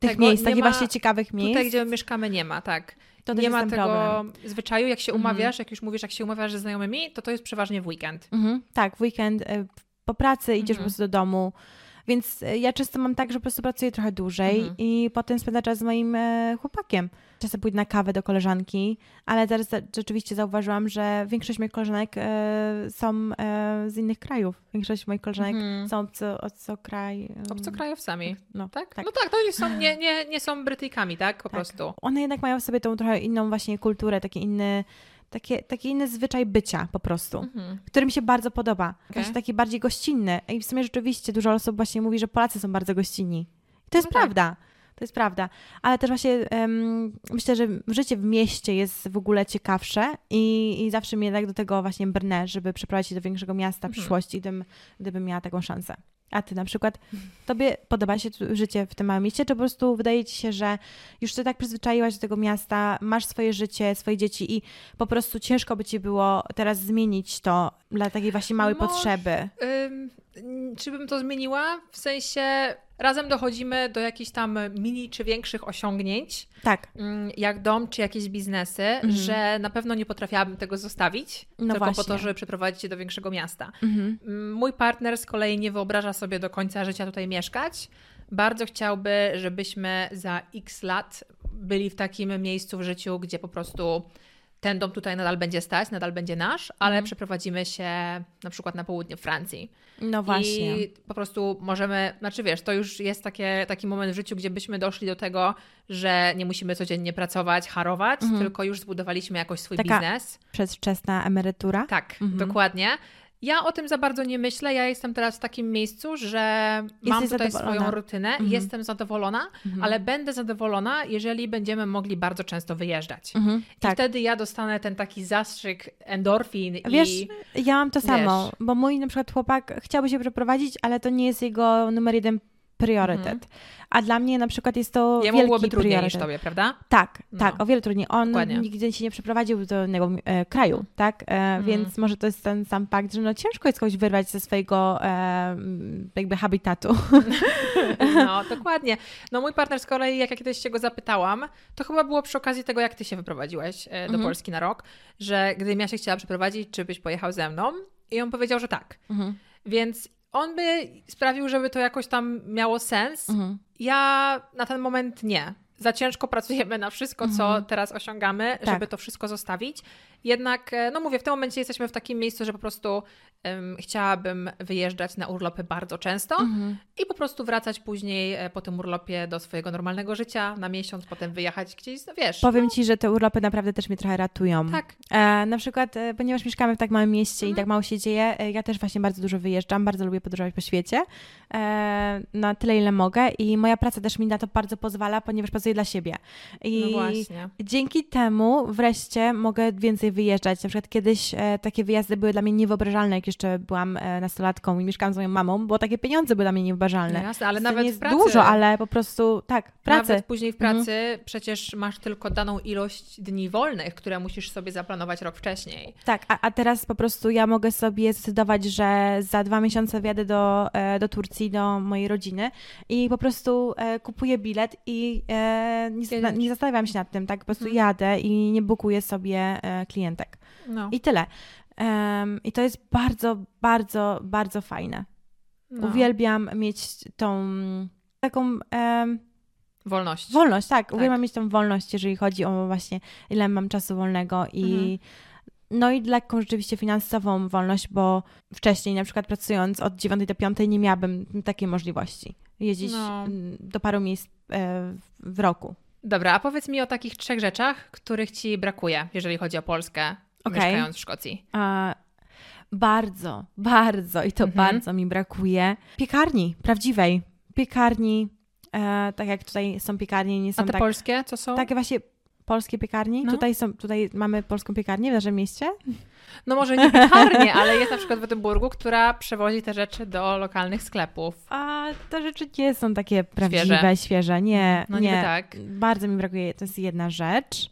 Tych miejsc, takich właśnie ciekawych miejsc. Tutaj, gdzie my mieszkamy, nie ma, tak. to nie ma tego problem. zwyczaju, jak się Mhm. umawiasz, jak już mówisz, jak się umawiasz ze znajomymi, to to jest przeważnie w weekend. Mhm, tak, w weekend e, po pracy idziesz Mhm. po prostu do domu. Więc e, ja często mam tak, że po prostu pracuję trochę dłużej Mhm. i potem spędzam czas z moim e, chłopakiem. Czasem pójdę na kawę do koleżanki, ale teraz rzeczywiście zauważyłam, że większość moich koleżanek e, są z innych krajów. Większość moich koleżanek Mhm. są obco, obcokraj. Obcokrajowcami. No, Tak? tak. No tak, to oni są, nie, nie, nie są Brytyjkami, tak? Po Tak. prostu. One jednak mają w sobie tą trochę inną właśnie kulturę, taki inny, takie, taki inny zwyczaj bycia po prostu. Mhm. który mi się bardzo podoba. Okej. Właśnie taki bardziej gościnny. I w sumie rzeczywiście dużo osób właśnie mówi, że Polacy są bardzo gościnni. I to jest No tak. To jest prawda. Ale też właśnie um, myślę, że życie w mieście jest w ogóle ciekawsze i, i zawsze mnie tak do tego właśnie brnę, żeby przeprowadzić się do większego miasta w Mhm. przyszłości, gdybym, gdybym miała taką szansę. A ty na przykład, tobie podoba się życie w tym małym mieście, czy po prostu wydaje ci się, że już się tak przyzwyczaiłaś do tego miasta, masz swoje życie, swoje dzieci i po prostu ciężko by ci było teraz zmienić to dla takiej właśnie małej Może- potrzeby? Ym, czy bym to zmieniła? W sensie razem dochodzimy do jakichś tam mini czy większych osiągnięć, Tak, ym, jak dom czy jakieś biznesy, że na pewno nie potrafiłabym tego zostawić, No tylko po właśnie. to, żeby przeprowadzić się do większego miasta. mhm. Mm, Mój partner z kolei nie wyobraża sobie do końca życia tutaj mieszkać. Bardzo chciałby, żebyśmy za x lat byli w takim miejscu w życiu, gdzie po prostu ten dom tutaj nadal będzie stać, nadal będzie nasz, ale Mhm. przeprowadzimy się na przykład na południe Francji. no właśnie. I po prostu możemy, znaczy wiesz, to już jest takie, taki moment w życiu, gdzie byśmy doszli do tego, że nie musimy codziennie pracować, harować, tylko już zbudowaliśmy jakoś swój Mhm. Taka- biznes. Przedwczesna emerytura? Tak, Mhm. dokładnie. Ja o tym za bardzo nie myślę. Ja jestem teraz w takim miejscu, że mam Jesteś tutaj zadowolona. swoją rutynę, Mhm. jestem zadowolona, ale będę zadowolona, jeżeli będziemy mogli bardzo często wyjeżdżać. Mhm, I tak. wtedy ja dostanę ten taki zastrzyk endorfin Wiesz, i ja mam to samo, wiesz. bo mój na przykład chłopak chciałby się przeprowadzić, ale to nie jest jego numer jeden priorytet. A dla mnie na przykład jest to jemu wielki byłoby trudniej priorytet. niż tobie, prawda? Tak, No. tak, o wiele trudniej. On Dokładnie. nigdy się nie przeprowadził do innego e, kraju, tak? E, Mhm. Więc może to jest ten sam fakt, że no ciężko jest kogoś wyrwać ze swojego e, jakby habitatu. No, dokładnie. No mój partner z kolei, jak ja kiedyś się go zapytałam, to chyba było przy okazji tego, jak ty się wyprowadziłeś e, do Mhm. Polski na rok, że gdybym ja się chciała przeprowadzić, czy byś pojechał ze mną? I on powiedział, że tak. Mhm. Więc on by sprawił, żeby to jakoś tam miało sens. Mhm. Ja na ten moment nie. Za ciężko pracujemy na wszystko, co teraz osiągamy, Mhm. Tak. żeby to wszystko zostawić. Jednak, e, no mówię, w tym momencie jesteśmy w takim miejscu, że po prostu em, chciałabym wyjeżdżać na urlopy bardzo często Mhm. i po prostu wracać później e, po tym urlopie do swojego normalnego życia na miesiąc, potem wyjechać gdzieś, no wiesz. Powiem Ci, że te urlopy naprawdę też mnie trochę ratują. Tak. E, na przykład, e, ponieważ mieszkamy w tak małym mieście Mhm. i tak mało się dzieje, ja też właśnie bardzo dużo wyjeżdżam, bardzo lubię podróżować po świecie, e, na tyle ile mogę i moja praca też mi na to bardzo pozwala, ponieważ pracuję dla siebie. I No właśnie. dzięki temu wreszcie mogę więcej wyjeżdżać. Na przykład kiedyś e, takie wyjazdy były dla mnie niewyobrażalne, jak jeszcze byłam e, nastolatką i mieszkałam z moją mamą, bo takie pieniądze były dla mnie niewyobrażalne. No jasne, ale nawet nie w pracy, dużo, ale po prostu tak, pracy. Nawet później w Mhm. pracy przecież masz tylko daną ilość dni wolnych, które musisz sobie zaplanować rok wcześniej. Tak, a, a teraz po prostu ja mogę sobie zdecydować, że za dwa miesiące wjadę do, e, do Turcji, do mojej rodziny i po prostu kupuję bilet i nie, nie zastanawiam się nad tym, tak? Po prostu Mhm. jadę i nie bukuję sobie e, klientek. No. I tyle. Em, I to jest bardzo, bardzo, bardzo fajne. no. Uwielbiam mieć tą taką em, Wolność. wolność, tak, Tak. uwielbiam mieć tą wolność, jeżeli chodzi o właśnie ile mam czasu wolnego i Mhm. no i lekką rzeczywiście finansową wolność, bo wcześniej na przykład pracując od 9 do 5 nie miałabym takiej możliwości jeździć No. do paru miejsc e, w roku. Dobra, a powiedz mi o takich trzech rzeczach, których ci brakuje, jeżeli chodzi o Polskę, Okej. mieszkając w Szkocji. A, bardzo, bardzo i to Mhm. bardzo mi brakuje piekarni prawdziwej. Piekarni, e, tak jak tutaj są piekarnie, nie są A te tak, polskie co są? takie właśnie polskie piekarni. No. Tutaj, są, tutaj mamy polską piekarnię w naszym mieście. No może nie piekarnie, ale jest na przykład w Edynburgu, która przewozi te rzeczy do lokalnych sklepów. A te rzeczy nie są takie prawdziwe, świeże. Nie, No nie. tak. Bardzo mi brakuje. To jest jedna rzecz.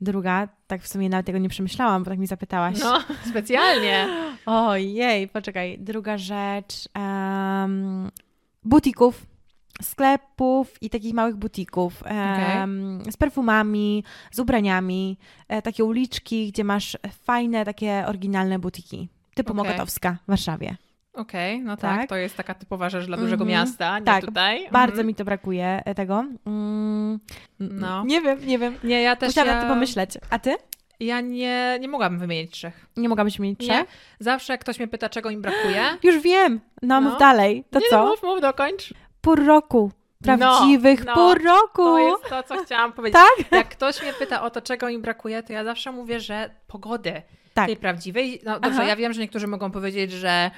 Druga, tak w sumie nawet tego nie przemyślałam, bo tak mi zapytałaś. No, specjalnie. Ojej, poczekaj. Druga rzecz. Um, butików. Sklepów i takich małych butików em, z perfumami, z ubraniami, e, takie uliczki, gdzie masz fajne, takie oryginalne butiki, typu Okej. Mokotowska w Warszawie. Okej, no tak. Tak. to jest taka typowa rzecz dla dużego Mhm. miasta, nie Tak, tutaj. Bardzo Mhm. mi to brakuje e, tego. Mm, No. Nie wiem, nie wiem. Nie, ja też Musiałam ja, nad tym pomyśleć. A ty? ja nie, nie mogłabym wymienić trzech. Nie mogłabyś mieć Nie. trzech? Zawsze jak ktoś mnie pyta, czego im brakuje, Już wiem. No, No. mów dalej. To nie, co? mów, mów, dokończ. Pół roku. Prawdziwych no, pół roku. To jest to, co chciałam powiedzieć. Tak? Jak ktoś mnie pyta o to, czego im brakuje, to ja zawsze mówię, że pogody Tak. tej prawdziwej. No dobrze, Aha. ja wiem, że niektórzy mogą powiedzieć, że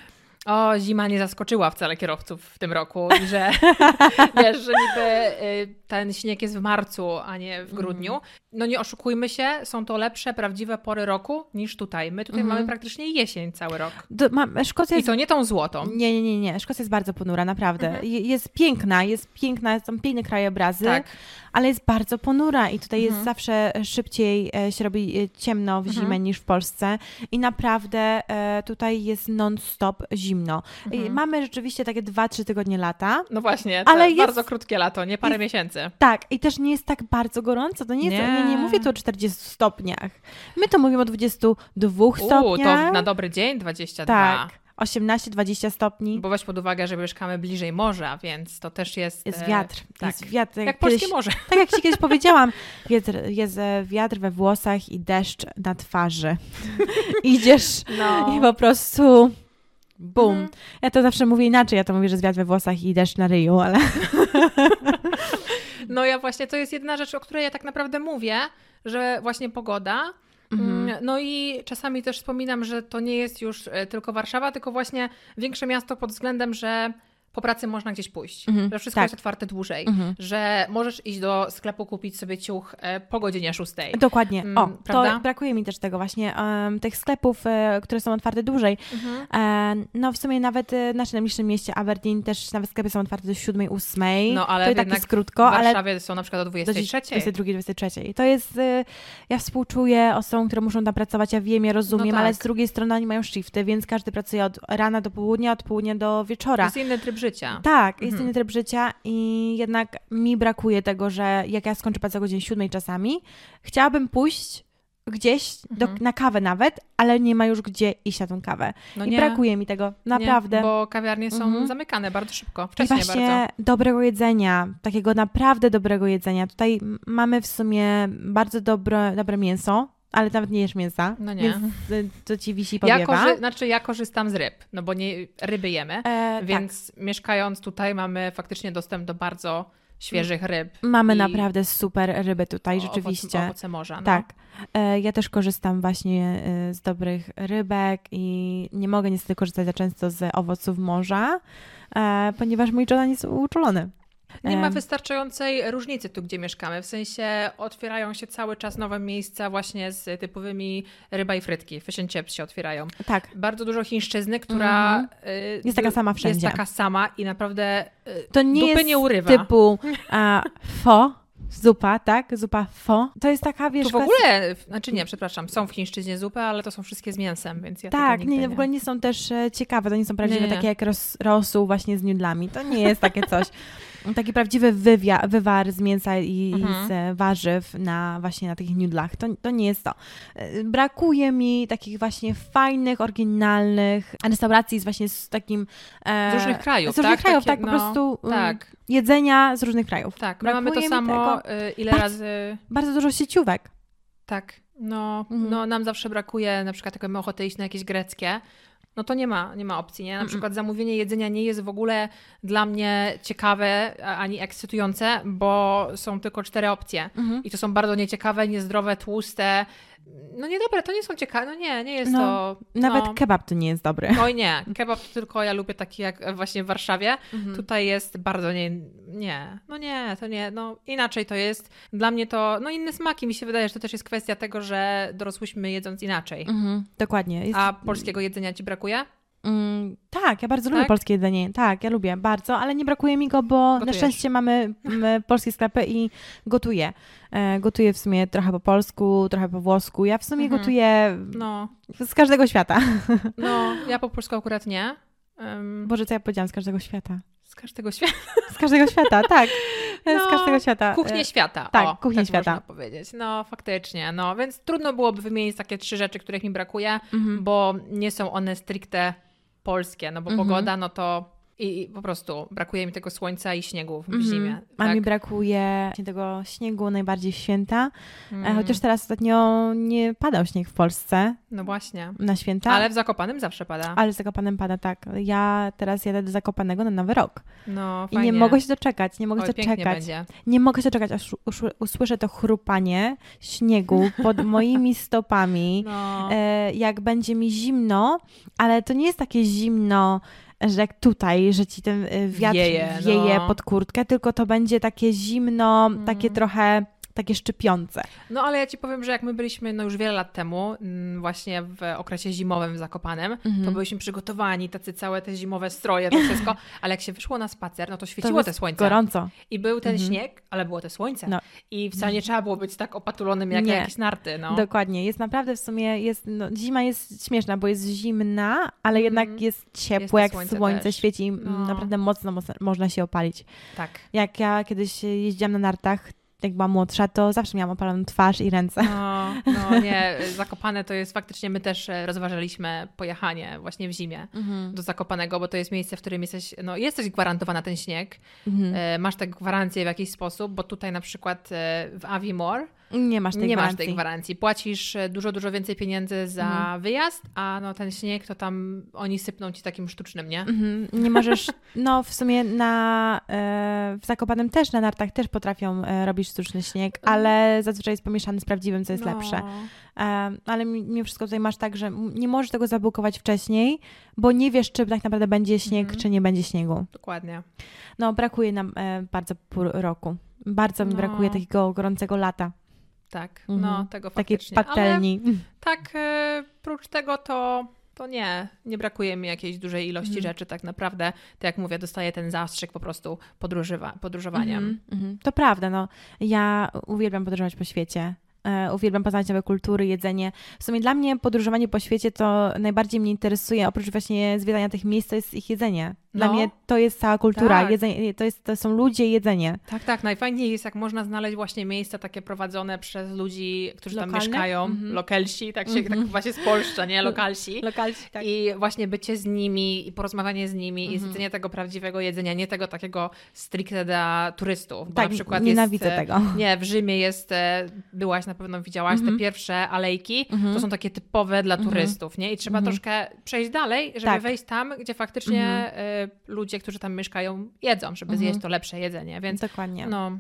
O, zima nie zaskoczyła wcale kierowców w tym roku, że wiesz, że niby y, ten śnieg jest w marcu, a nie w grudniu. No nie oszukujmy się, są to lepsze, prawdziwe pory roku niż tutaj. My tutaj Mhm. mamy praktycznie jesień cały rok. Do, ma, Szkocja I jest to nie tą złotą. Nie, nie, nie, nie. Szkocja jest bardzo ponura, naprawdę. Mhm. Je- Jest piękna, jest piękna, są piękne krajobrazy, Tak. Ale jest bardzo ponura i tutaj jest Mhm. zawsze szybciej e, się robi e, ciemno w zimę Mhm. niż w Polsce i naprawdę e, tutaj jest non-stop zimno. Mhm. mamy rzeczywiście takie 2-3 tygodnie lata. No właśnie, Ale jest- bardzo krótkie lato, nie parę miesięcy. Tak, i też nie jest tak bardzo gorąco. To nie jest, nie, Nie. nie, mówię tu o 40 stopniach. My to mówimy o 22 Uuu, stopniach. to na dobry dzień 22. tak, 18-20 stopni. Bo weź pod uwagę, że mieszkamy bliżej morza, więc to też jest... Jest e, wiatr. Tak. Jest wiatr. Jak Kiedyś- polskie morze. Tak jak Ci kiedyś powiedziałam, wiatr, jest e, wiatr we włosach i deszcz na twarzy. Idziesz No. i po prostu bum. Mhm. Ja to zawsze mówię inaczej, ja to mówię, że jest wiatr we włosach i deszcz na ryju, ale No ja właśnie, to jest jedna rzecz, o której ja tak naprawdę mówię, że właśnie pogoda. Mm, No i czasami też wspominam, że to nie jest już e, tylko Warszawa, tylko właśnie większe miasto pod względem, że po pracy można gdzieś pójść, Mhm, że wszystko tak. jest otwarte dłużej, Mhm. że możesz iść do sklepu kupić sobie ciuch e, po godzinie 6. dokładnie. Mm, O, prawda? to brakuje mi też tego właśnie, em, tych sklepów, e, które są otwarte dłużej. Mhm. E, no w sumie nawet w naszym najbliższym mieście Aberdeen też nawet sklepy są otwarte do 7, 8. No, ale to tak jednak jest krótko, w ale Warszawie są na przykład o do 23. 22, 23. To jest, ja współczuję osobom, które muszą tam pracować, ja wiem, ja rozumiem, No tak. ale z drugiej strony oni mają shifty, więc każdy pracuje od rana do południa, od południa do To wieczora. jest inny tryb życia. Tak, jest Mhm. inny tryb życia i jednak mi brakuje tego, że jak ja skończę pracę o godzinie 7 czasami, chciałabym pójść gdzieś do, Mhm. na kawę nawet, ale nie ma już gdzie iść na tą kawę. No I nie, brakuje mi tego, naprawdę. Nie, bo kawiarnie są Mhm. zamykane bardzo szybko, I wcześniej właśnie bardzo. dobrego jedzenia, takiego naprawdę dobrego jedzenia. Tutaj mamy w sumie bardzo dobre, dobre mięso, ale nawet nie jesz mięsa, No nie. więc y, to ci wisi Ja, powiewa. korzy- znaczy ja korzystam z ryb, no bo nie, ryby jemy, E, więc mieszkając tutaj mamy faktycznie dostęp do bardzo świeżych ryb. tak, mamy i naprawdę super ryby tutaj, o- rzeczywiście. Owoce, owoce morza. No. Tak. E, Ja też korzystam właśnie e, z dobrych rybek i nie mogę niestety korzystać za często z owoców morza, e, ponieważ mój Jordan jest uczulony. Nie ma wystarczającej różnicy tu, gdzie mieszkamy. W sensie otwierają się cały czas nowe miejsca właśnie z typowymi ryba i frytki. Fish and chips się otwierają. Tak. Bardzo dużo chińszczyzny, która Mhm. y, Jest taka sama wszędzie. Jest taka sama i naprawdę y, To nie dupy jest nie urywa. typu a, fo, zupa, tak? Zupa fo. To jest taka, wiesz... Tu w ogóle, znaczy nie, przepraszam, są w chińszczyźnie zupy, ale to są wszystkie z mięsem, więc ja Tak, nigdy nie, w ogóle nie są też e, ciekawe, to nie są prawdziwe Nie, nie. takie jak ros, rosół właśnie z nudlami. To nie jest takie coś. Taki prawdziwy wywia, wywar z mięsa i, Mhm. z e, warzyw na właśnie na tych nudlach. To, to nie jest to. E, Brakuje mi takich właśnie fajnych, oryginalnych restauracji z właśnie z takim... e, Z różnych krajów, Z różnych tak? krajów, Takie, tak, po no, prostu mm, Tak, jedzenia z różnych krajów. tak. My mamy to samo tego. y, ile Bardzo- razy... Bardzo dużo sieciówek. Tak, no, Mhm. no nam zawsze brakuje, na przykład jak mamy ochotę iść na jakieś greckie, no to nie ma, nie ma opcji, nie? Na przykład zamówienie jedzenia nie jest w ogóle dla mnie ciekawe ani ekscytujące, bo są tylko cztery opcje. Mhm. I to są bardzo nieciekawe, niezdrowe, tłuste. No niedobre, to nie są ciekawe, no nie, nie jest No, to... Nawet no, kebab to nie jest dobry. Oj nie, kebab to tylko ja lubię taki jak właśnie w Warszawie. Mhm. Tutaj jest bardzo nie, nie, no nie, to nie, no inaczej to jest. Dla mnie to, no inne smaki, mi się wydaje, że to też jest kwestia tego, że dorosłyśmy jedząc inaczej. Mhm, dokładnie. Jest, A polskiego jedzenia ci brakuje? Mm, tak, ja bardzo lubię Tak? polskie jedzenie. Tak, ja lubię bardzo, ale nie brakuje mi go, bo na Gotujesz. szczęście mamy polskie sklepy i gotuję. E, gotuję w sumie trochę po polsku, trochę po włosku. Ja w sumie Mhm. gotuję No, z każdego świata. no, ja po polsku akurat nie. Um, Boże, co ja powiedziałam? Z każdego świata. z każdego świata. Z każdego świata, tak. E, No, z każdego świata. E, świata. tak, o, kuchnię tak świata. można powiedzieć. No, faktycznie. No, więc trudno byłoby wymienić takie trzy rzeczy, których mi brakuje, mhm. bo nie są one stricte polskie, no bo Mhm. pogoda, no to I po prostu brakuje mi tego słońca i śniegu w Mhm. zimie. A tak? mi brakuje właśnie tego śniegu najbardziej w święta. Mm, Chociaż teraz ostatnio nie padał śnieg w Polsce No właśnie. na święta. Ale w Zakopanem zawsze pada. Ale w Zakopanem pada tak. Ja teraz jadę do Zakopanego na Nowy Rok. No, I fajnie. nie mogę się doczekać, nie mogę Oj, się doczekać. będzie. Nie mogę się doczekać, aż usłyszę to chrupanie śniegu pod moimi stopami. No. E, jak będzie mi zimno, ale to nie jest takie zimno, że jak tutaj, że ci ten e, wiatr Wieje, wieje, no. pod kurtkę, tylko to będzie takie zimno, Mm. takie trochę takie szczypiące. No ale ja ci powiem, że jak my byliśmy no już wiele lat temu, mm, właśnie w okresie zimowym w Zakopanem, Mhm. to byliśmy przygotowani, tacy całe te zimowe stroje, to wszystko, ale jak się wyszło na spacer, no to świeciło jest te słońce. Gorąco. I był ten Mhm. śnieg, ale było te słońce. No. I wcale nie trzeba było być tak opatulonym jak Nie. jakieś narty, no. Dokładnie. Jest naprawdę w sumie, jest, no, zima jest śmieszna, bo jest zimna, ale jednak Mhm. jest Jest ciepło, to jak słońce świeci. No. Naprawdę mocno, mocno można się opalić. Tak. Jak ja kiedyś jeździłam na nartach, jak byłam młodsza, to zawsze miałam opaloną twarz i ręce. No, no nie, Zakopane to jest faktycznie, my też e, rozważaliśmy pojechanie właśnie w zimie Mhm. do Zakopanego, bo to jest miejsce, w którym jesteś, no jesteś gwarantowana ten śnieg, Mhm. e, masz tę gwarancję w jakiś sposób, bo tutaj na przykład e, w Avimore Nie masz tej nie masz gwarancji. tej gwarancji. Płacisz e, dużo, dużo więcej pieniędzy za Mhm. wyjazd, a no ten śnieg to tam oni sypną ci takim sztucznym, nie? Mhm. Nie możesz, no w sumie na, e, w Zakopanem też, na nartach też potrafią e, robić sztuczny śnieg, ale zazwyczaj jest pomieszany z prawdziwym, co jest No. lepsze. Ale mi- mimo wszystko tutaj masz tak, że nie możesz tego zabukować wcześniej, bo nie wiesz, czy tak naprawdę będzie śnieg, Mhm. czy nie będzie śniegu. Dokładnie. No, brakuje nam bardzo pół roku. Bardzo mi No. brakuje takiego gorącego lata, Tak, Mhm. no tego takiej faktycznie. Ale patelni. tak, e, prócz tego to, to nie, nie brakuje mi jakiejś dużej ilości Mhm. rzeczy tak naprawdę. Tak jak mówię, dostaję ten zastrzyk po prostu podróżywa, podróżowaniem. Mhm, mhm. To prawda, no. Ja uwielbiam podróżować po świecie. E, uwielbiam poznać nowe kultury, jedzenie. W sumie dla mnie podróżowanie po świecie to najbardziej mnie interesuje, oprócz właśnie zwiedzania tych miejsc, to jest ich jedzenie. Dla No. mnie to jest cała kultura, Tak. jedzenie, to, jest, to są ludzie, jedzenie. Tak, tak. Najfajniej jest, jak można znaleźć właśnie miejsca takie prowadzone przez ludzi, którzy tam Lokalnych? mieszkają, Mhm. lokalsi, tak się Mhm. tak właśnie spolszcza, nie? Lokalsi. Lokalci, tak. I właśnie bycie z nimi i porozmawianie z nimi i Mhm. zjedzenie tego prawdziwego jedzenia, nie tego takiego stricte dla turystów. Bo tak, na przykład nienawidzę jest, e, tego. Nie, w Rzymie jest, e, byłaś na pewno widziałaś, Mhm. te pierwsze alejki, Mhm. to są takie typowe dla Mhm. turystów, nie? I trzeba Mhm. troszkę przejść dalej, żeby Tak. wejść tam, gdzie faktycznie Mhm. e, ludzie, którzy tam mieszkają, jedzą, żeby Mhm. zjeść to lepsze jedzenie, więc Dokładnie. no,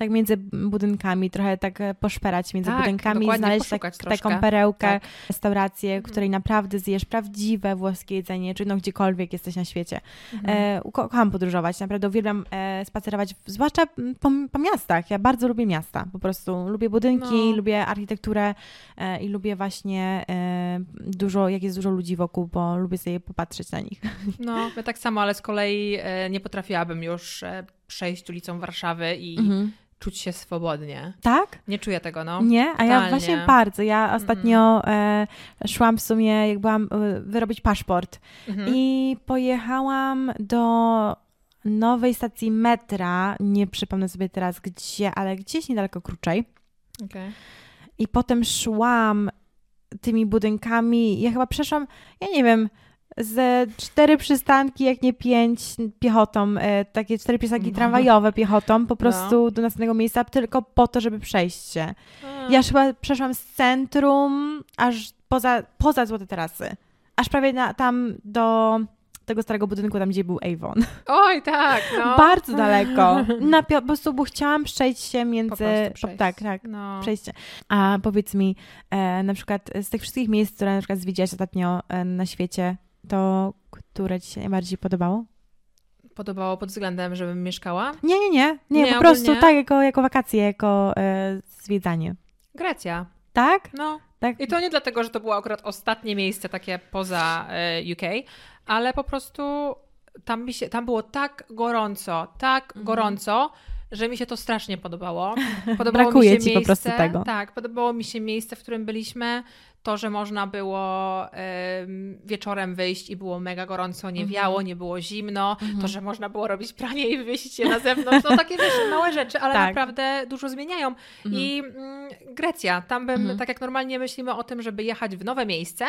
Tak między budynkami, trochę tak e, poszperać między Tak, budynkami, znaleźć tak, taką perełkę, Tak. restaurację, Mhm. której naprawdę zjesz prawdziwe włoskie jedzenie, czy no gdziekolwiek jesteś na świecie. Mhm. E, ko- kocham podróżować, naprawdę uwielbiam e, spacerować, zwłaszcza po, po miastach. Ja bardzo lubię miasta, po prostu lubię budynki, No. lubię architekturę e, i lubię właśnie e, dużo, jak jest dużo ludzi wokół, bo lubię sobie popatrzeć na nich. No, ja tak samo, ale z kolei e, nie potrafiłabym już przejść ulicą Warszawy i Mhm. Czuć się swobodnie. Tak? Nie czuję tego, no. Nie, a ja totalnie. właśnie bardzo. Ja ostatnio e, szłam w sumie, jak byłam e, wyrobić paszport Mhm. i pojechałam do nowej stacji metra, nie przypomnę sobie teraz gdzie, ale gdzieś niedaleko Kruczej. Okej. I potem szłam tymi budynkami. Ja chyba przeszłam, ja nie wiem, ze cztery przystanki, jak nie pięć, piechotą, e, takie cztery przystanki No. tramwajowe piechotą, po prostu do następnego miejsca, tylko po to, żeby przejść się. A. Ja chyba przeszłam z centrum aż poza, poza Złote Tarasy. Aż prawie na, tam do tego starego budynku, tam gdzie był Avon. Oj, tak, no. Bardzo daleko. Na, po prostu, bo chciałam przejść się między... Przejść. Tak, tak. No. Przejście. A powiedz mi, e, na przykład z tych wszystkich miejsc, które na przykład zwiedziłaś ostatnio e, na świecie, to które Ci się najbardziej podobało? Podobało pod względem, żebym mieszkała? Nie, nie, nie. Nie, Nie, po prostu ogólnie? tak, jako, jako wakacje, jako e, zwiedzanie. Grecja. Tak? No. Tak. I to nie dlatego, że to było akurat ostatnie miejsce takie poza e, UK, ale po prostu tam, mi się, tam było tak gorąco, tak Mhm. gorąco, że mi się to strasznie podobało. podobało Brakuje mi się ci po miejsce, prostu tego. Tak, podobało mi się miejsce, w którym byliśmy. To, że można było em, wieczorem wyjść i było mega gorąco, nie Mhm. wiało, nie było zimno. Mhm. To, że można było robić pranie i wyjść się na zewnątrz. No takie wiesz, małe rzeczy, ale Tak. naprawdę dużo zmieniają. Mhm. I mm, Grecja, tam bym, Mhm. tak jak normalnie myślimy o tym, żeby jechać w nowe miejsce,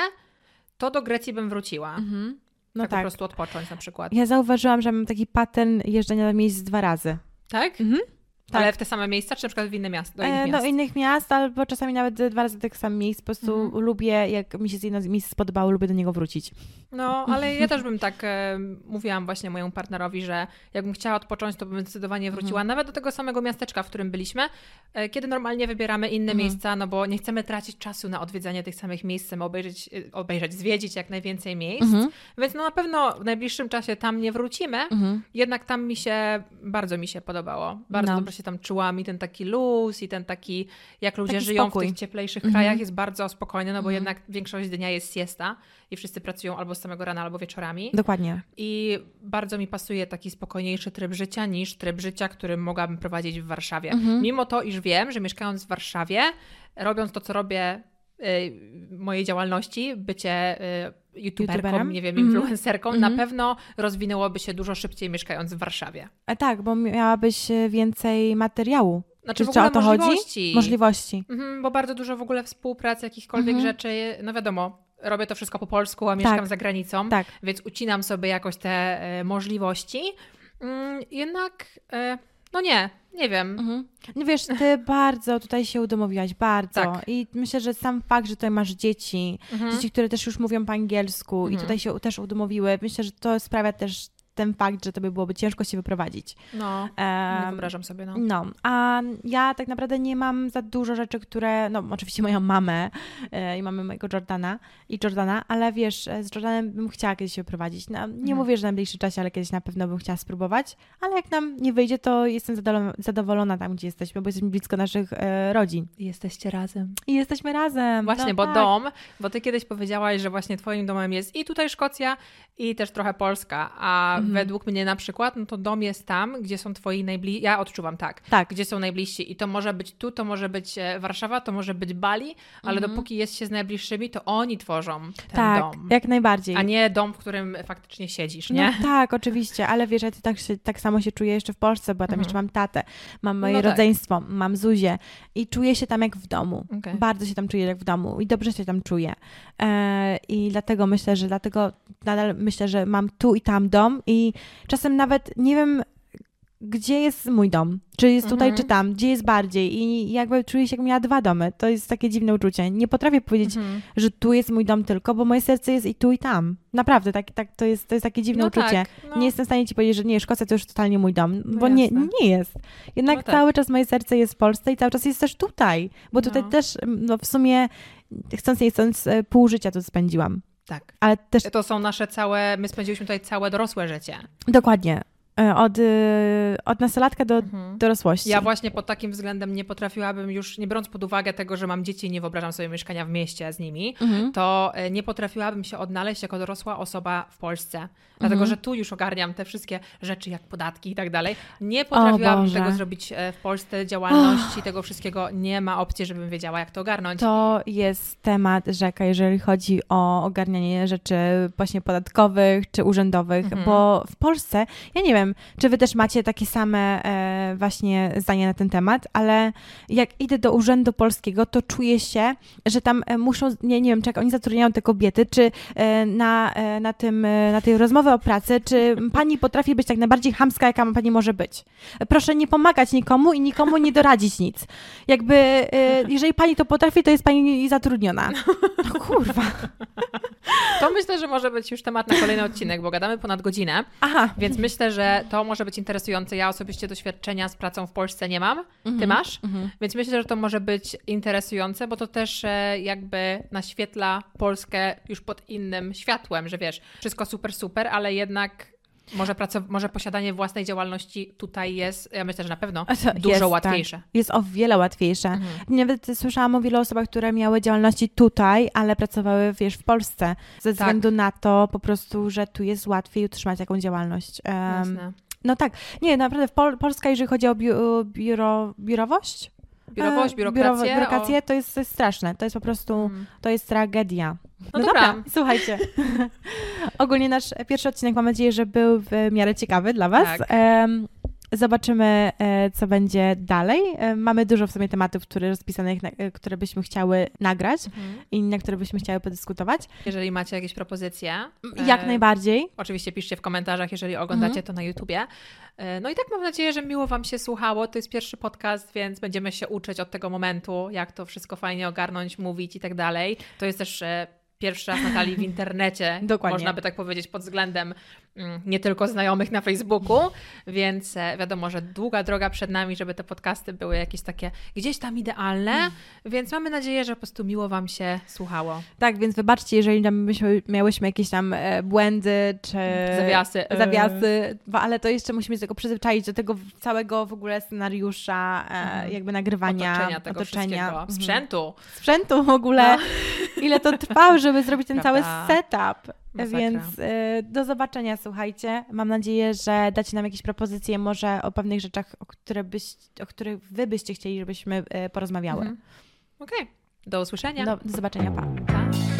to do Grecji bym wróciła. Mhm. No tak, tak. po prostu odpocząć na przykład. Ja zauważyłam, że mam taki pattern jeżdżenia do miejsc dwa razy. Tak? Mhm. Tak. Ale w te same miejsca, czy na przykład w inne miasta? Do innych e, miast? Do innych miast, albo czasami nawet dwa razy do tych samych miejsc. Po prostu mhm. lubię, jak mi się z jedno miejsce spodobało, lubię do niego wrócić. No, ale ja też bym tak e, mówiłam właśnie mojemu partnerowi, że jakbym chciała odpocząć, to bym zdecydowanie mhm. wróciła mhm. nawet do tego samego miasteczka, w którym byliśmy, e, kiedy normalnie wybieramy inne mhm. miejsca, no bo nie chcemy tracić czasu na odwiedzanie tych samych miejsc, chcemy obejrzeć, e, obejrzeć zwiedzić jak najwięcej miejsc. Mhm. Więc no na pewno w najbliższym czasie tam nie wrócimy, mhm. jednak tam mi się, bardzo mi się podobało. Bardzo no. dobrze się tam czułam i ten taki luz i ten taki, jak ludzie taki żyją spokój. w tych cieplejszych mhm. krajach jest bardzo spokojny, no bo jednak większość dnia jest siesta i wszyscy pracują albo z samego rana, albo wieczorami. Dokładnie. I bardzo mi pasuje taki spokojniejszy tryb życia niż tryb życia, który mogłabym prowadzić w Warszawie. Mhm. Mimo to, iż wiem, że mieszkając w Warszawie, robiąc to, co robię y, mojej działalności, bycie y, youtuberką, YouTuberem? nie wiem, mhm. influencerką, mm -hmm. na mhm. pewno rozwinęłoby się dużo szybciej mieszkając w Warszawie. A tak, bo miałabyś e, więcej materiału. Znaczy, Czy w ogóle o to możliwości. chodzi? Możliwości. Mhm, bo bardzo dużo w ogóle współpracy, jakichkolwiek mhm. rzeczy, no wiadomo, robię to wszystko po polsku, a mieszkam tak. za granicą, tak. więc ucinam sobie jakoś te e, możliwości. Mm, jednak, e, no nie, nie wiem. Mhm. No wiesz, ty bardzo tutaj się udomowiłaś, bardzo. Tak. I myślę, że sam fakt, że tutaj masz dzieci, mhm. dzieci, które też już mówią po angielsku mhm. i tutaj się też udomowiły, myślę, że to sprawia też ten fakt, że to by byłoby ciężko się wyprowadzić. No, nie wyobrażam sobie, no. No, a ja tak naprawdę nie mam za dużo rzeczy, które, no oczywiście moją mamę e, i mamy mojego Jordana i Jordana, ale wiesz, e, z Jordanem bym chciała kiedyś się wyprowadzić. No, nie mhm. mówię, że w najbliższym czasie, ale kiedyś na pewno bym chciała spróbować, ale jak nam nie wyjdzie, to jestem zadowolona tam, gdzie jesteśmy, bo jesteśmy blisko naszych e, rodzin. Jesteście razem. I jesteśmy razem. Właśnie, no, bo tak. dom, bo ty kiedyś powiedziałaś, że właśnie twoim domem jest i tutaj Szkocja, i też trochę Polska, a mhm. według mnie na przykład, no to dom jest tam, gdzie są twoi najbliżsi, ja odczuwam tak, tak, gdzie są najbliżsi i to może być tu, to może być e, Warszawa, to może być Bali, ale mhm. dopóki jest się z najbliższymi, to oni tworzą ten tak, dom. jak najbardziej. A nie dom, w którym faktycznie siedzisz, nie? No tak, oczywiście, ale wiesz, ja tak, się, tak samo się czuję jeszcze w Polsce, bo ja tam mhm. jeszcze mam tatę, mam moje no tak. rodzeństwo, tak. mam Zuzię i czuję się tam jak w domu. Okay. Bardzo się tam czuję jak w domu i dobrze się tam czuję. E, I dlatego myślę, że dlatego nadal myślę, że mam tu i tam dom i czasem nawet nie wiem, gdzie jest mój dom. Czy jest tutaj, mhm. czy tam, gdzie jest bardziej. I jakby czuję się, jak miała dwa domy. To jest takie dziwne uczucie. Nie potrafię powiedzieć, mhm. że tu jest mój dom tylko, bo moje serce jest i tu, i tam. Naprawdę, tak, tak, to, jest, to jest takie dziwne no uczucie. Tak, no. Nie jestem w stanie ci powiedzieć, że nie, Szkocja to już totalnie mój dom, no bo nie, nie jest. Jednak no tak. cały czas moje serce jest w Polsce i cały czas jest też tutaj. Bo tutaj no. też, no w sumie, chcąc nie chcąc, e, pół życia tu spędziłam. Tak. Ale też... To są nasze całe, my spędziliśmy tutaj całe dorosłe życie. Dokładnie. E, od, y, od nastolatka do mhm. dorosłości. Ja właśnie pod takim względem nie potrafiłabym już, nie biorąc pod uwagę tego, że mam dzieci i nie wyobrażam sobie mieszkania w mieście z nimi, mhm. to e, nie potrafiłabym się odnaleźć jako dorosła osoba w Polsce. Dlatego, mhm. że tu już ogarniam te wszystkie rzeczy jak podatki i tak dalej. Nie potrafiłabym tego zrobić e, w Polsce, działalności, oh. tego wszystkiego. Nie ma opcji, żebym wiedziała, jak to ogarnąć. To jest temat rzeka, jeżeli chodzi o ogarnianie rzeczy właśnie podatkowych czy urzędowych, mhm. bo w Polsce, ja nie wiem, czy wy też macie takie same e, właśnie zdania na ten temat, ale jak idę do urzędu polskiego, to czuję się, że tam e, muszą, nie, nie wiem, czy jak oni zatrudniają te kobiety, czy e, na, e, na, tym, e, na tej rozmowie o pracy, czy pani potrafi być tak najbardziej chamska, jaka pani może być. Proszę nie pomagać nikomu i nikomu nie doradzić nic. Jakby, e, jeżeli pani to potrafi, to jest pani zatrudniona. No kurwa. To myślę, że może być już temat na kolejny odcinek, bo gadamy ponad godzinę. Aha. Więc myślę, że to może być interesujące. Ja osobiście doświadczenia z pracą w Polsce nie mam. Ty mhm. masz? Mhm. Więc myślę, że to może być interesujące, bo to też e, jakby naświetla Polskę już pod innym światłem, że wiesz, wszystko super, super, ale jednak może, praco- może posiadanie własnej działalności tutaj jest, ja myślę, że na pewno dużo jest, tak. łatwiejsze. Tak. Jest o wiele łatwiejsze. Mhm. Nawet słyszałam o wielu osobach, które miały działalności tutaj, ale pracowały, wiesz, w Polsce. Ze tak. względu na to po prostu, że tu jest łatwiej utrzymać taką działalność. Um, no tak. Nie, naprawdę Pol Polska, jeżeli chodzi o biuro biurowość, Biurowość, biurokrację. E, biurokrację o... to, jest, to jest straszne. To jest po prostu, hmm. to jest tragedia. No, no dobra. dobra. słuchajcie. Ogólnie nasz pierwszy odcinek mam nadzieję, że był w miarę ciekawy dla Was. Tak. Um, Zobaczymy, e, co będzie dalej. E, mamy dużo w sumie tematów, które rozpisanych, e, które byśmy chciały nagrać mhm. i na które byśmy chciały podyskutować. Jeżeli macie jakieś propozycje. Jak najbardziej. Oczywiście piszcie w komentarzach, jeżeli oglądacie mhm. to na YouTubie. No i tak mam nadzieję, że miło Wam się słuchało. To jest pierwszy podcast, więc będziemy się uczyć od tego momentu, jak to wszystko fajnie ogarnąć, mówić i tak dalej. To jest też pierwszy raz Natalii w internecie, Dokładnie. można by tak powiedzieć, pod względem mm, nie tylko znajomych na Facebooku, więc e, wiadomo, że długa droga przed nami, żeby te podcasty były jakieś takie gdzieś tam idealne, mm. więc mamy nadzieję, że po prostu miło Wam się słuchało. Tak, więc wybaczcie, jeżeli tam myśmy, miałyśmy jakieś tam e, błędy, czy zawiasy, e. zawiasy ale to jeszcze musimy się tego przyzwyczaić do tego całego w ogóle scenariusza, mm. jakby nagrywania, otoczenia, otoczenia. Mhm. sprzętu. Sprzętu w ogóle. Ile to trwało, żeby żeby zrobić ten Prawda. cały setup. Masakra. Więc y, do zobaczenia, słuchajcie. Mam nadzieję, że dacie nam jakieś propozycje może o pewnych rzeczach, o, które byś, o których wy byście chcieli, żebyśmy y, porozmawiały. Mhm. Okej. Okay. Do usłyszenia. Do, do zobaczenia. Pa. pa.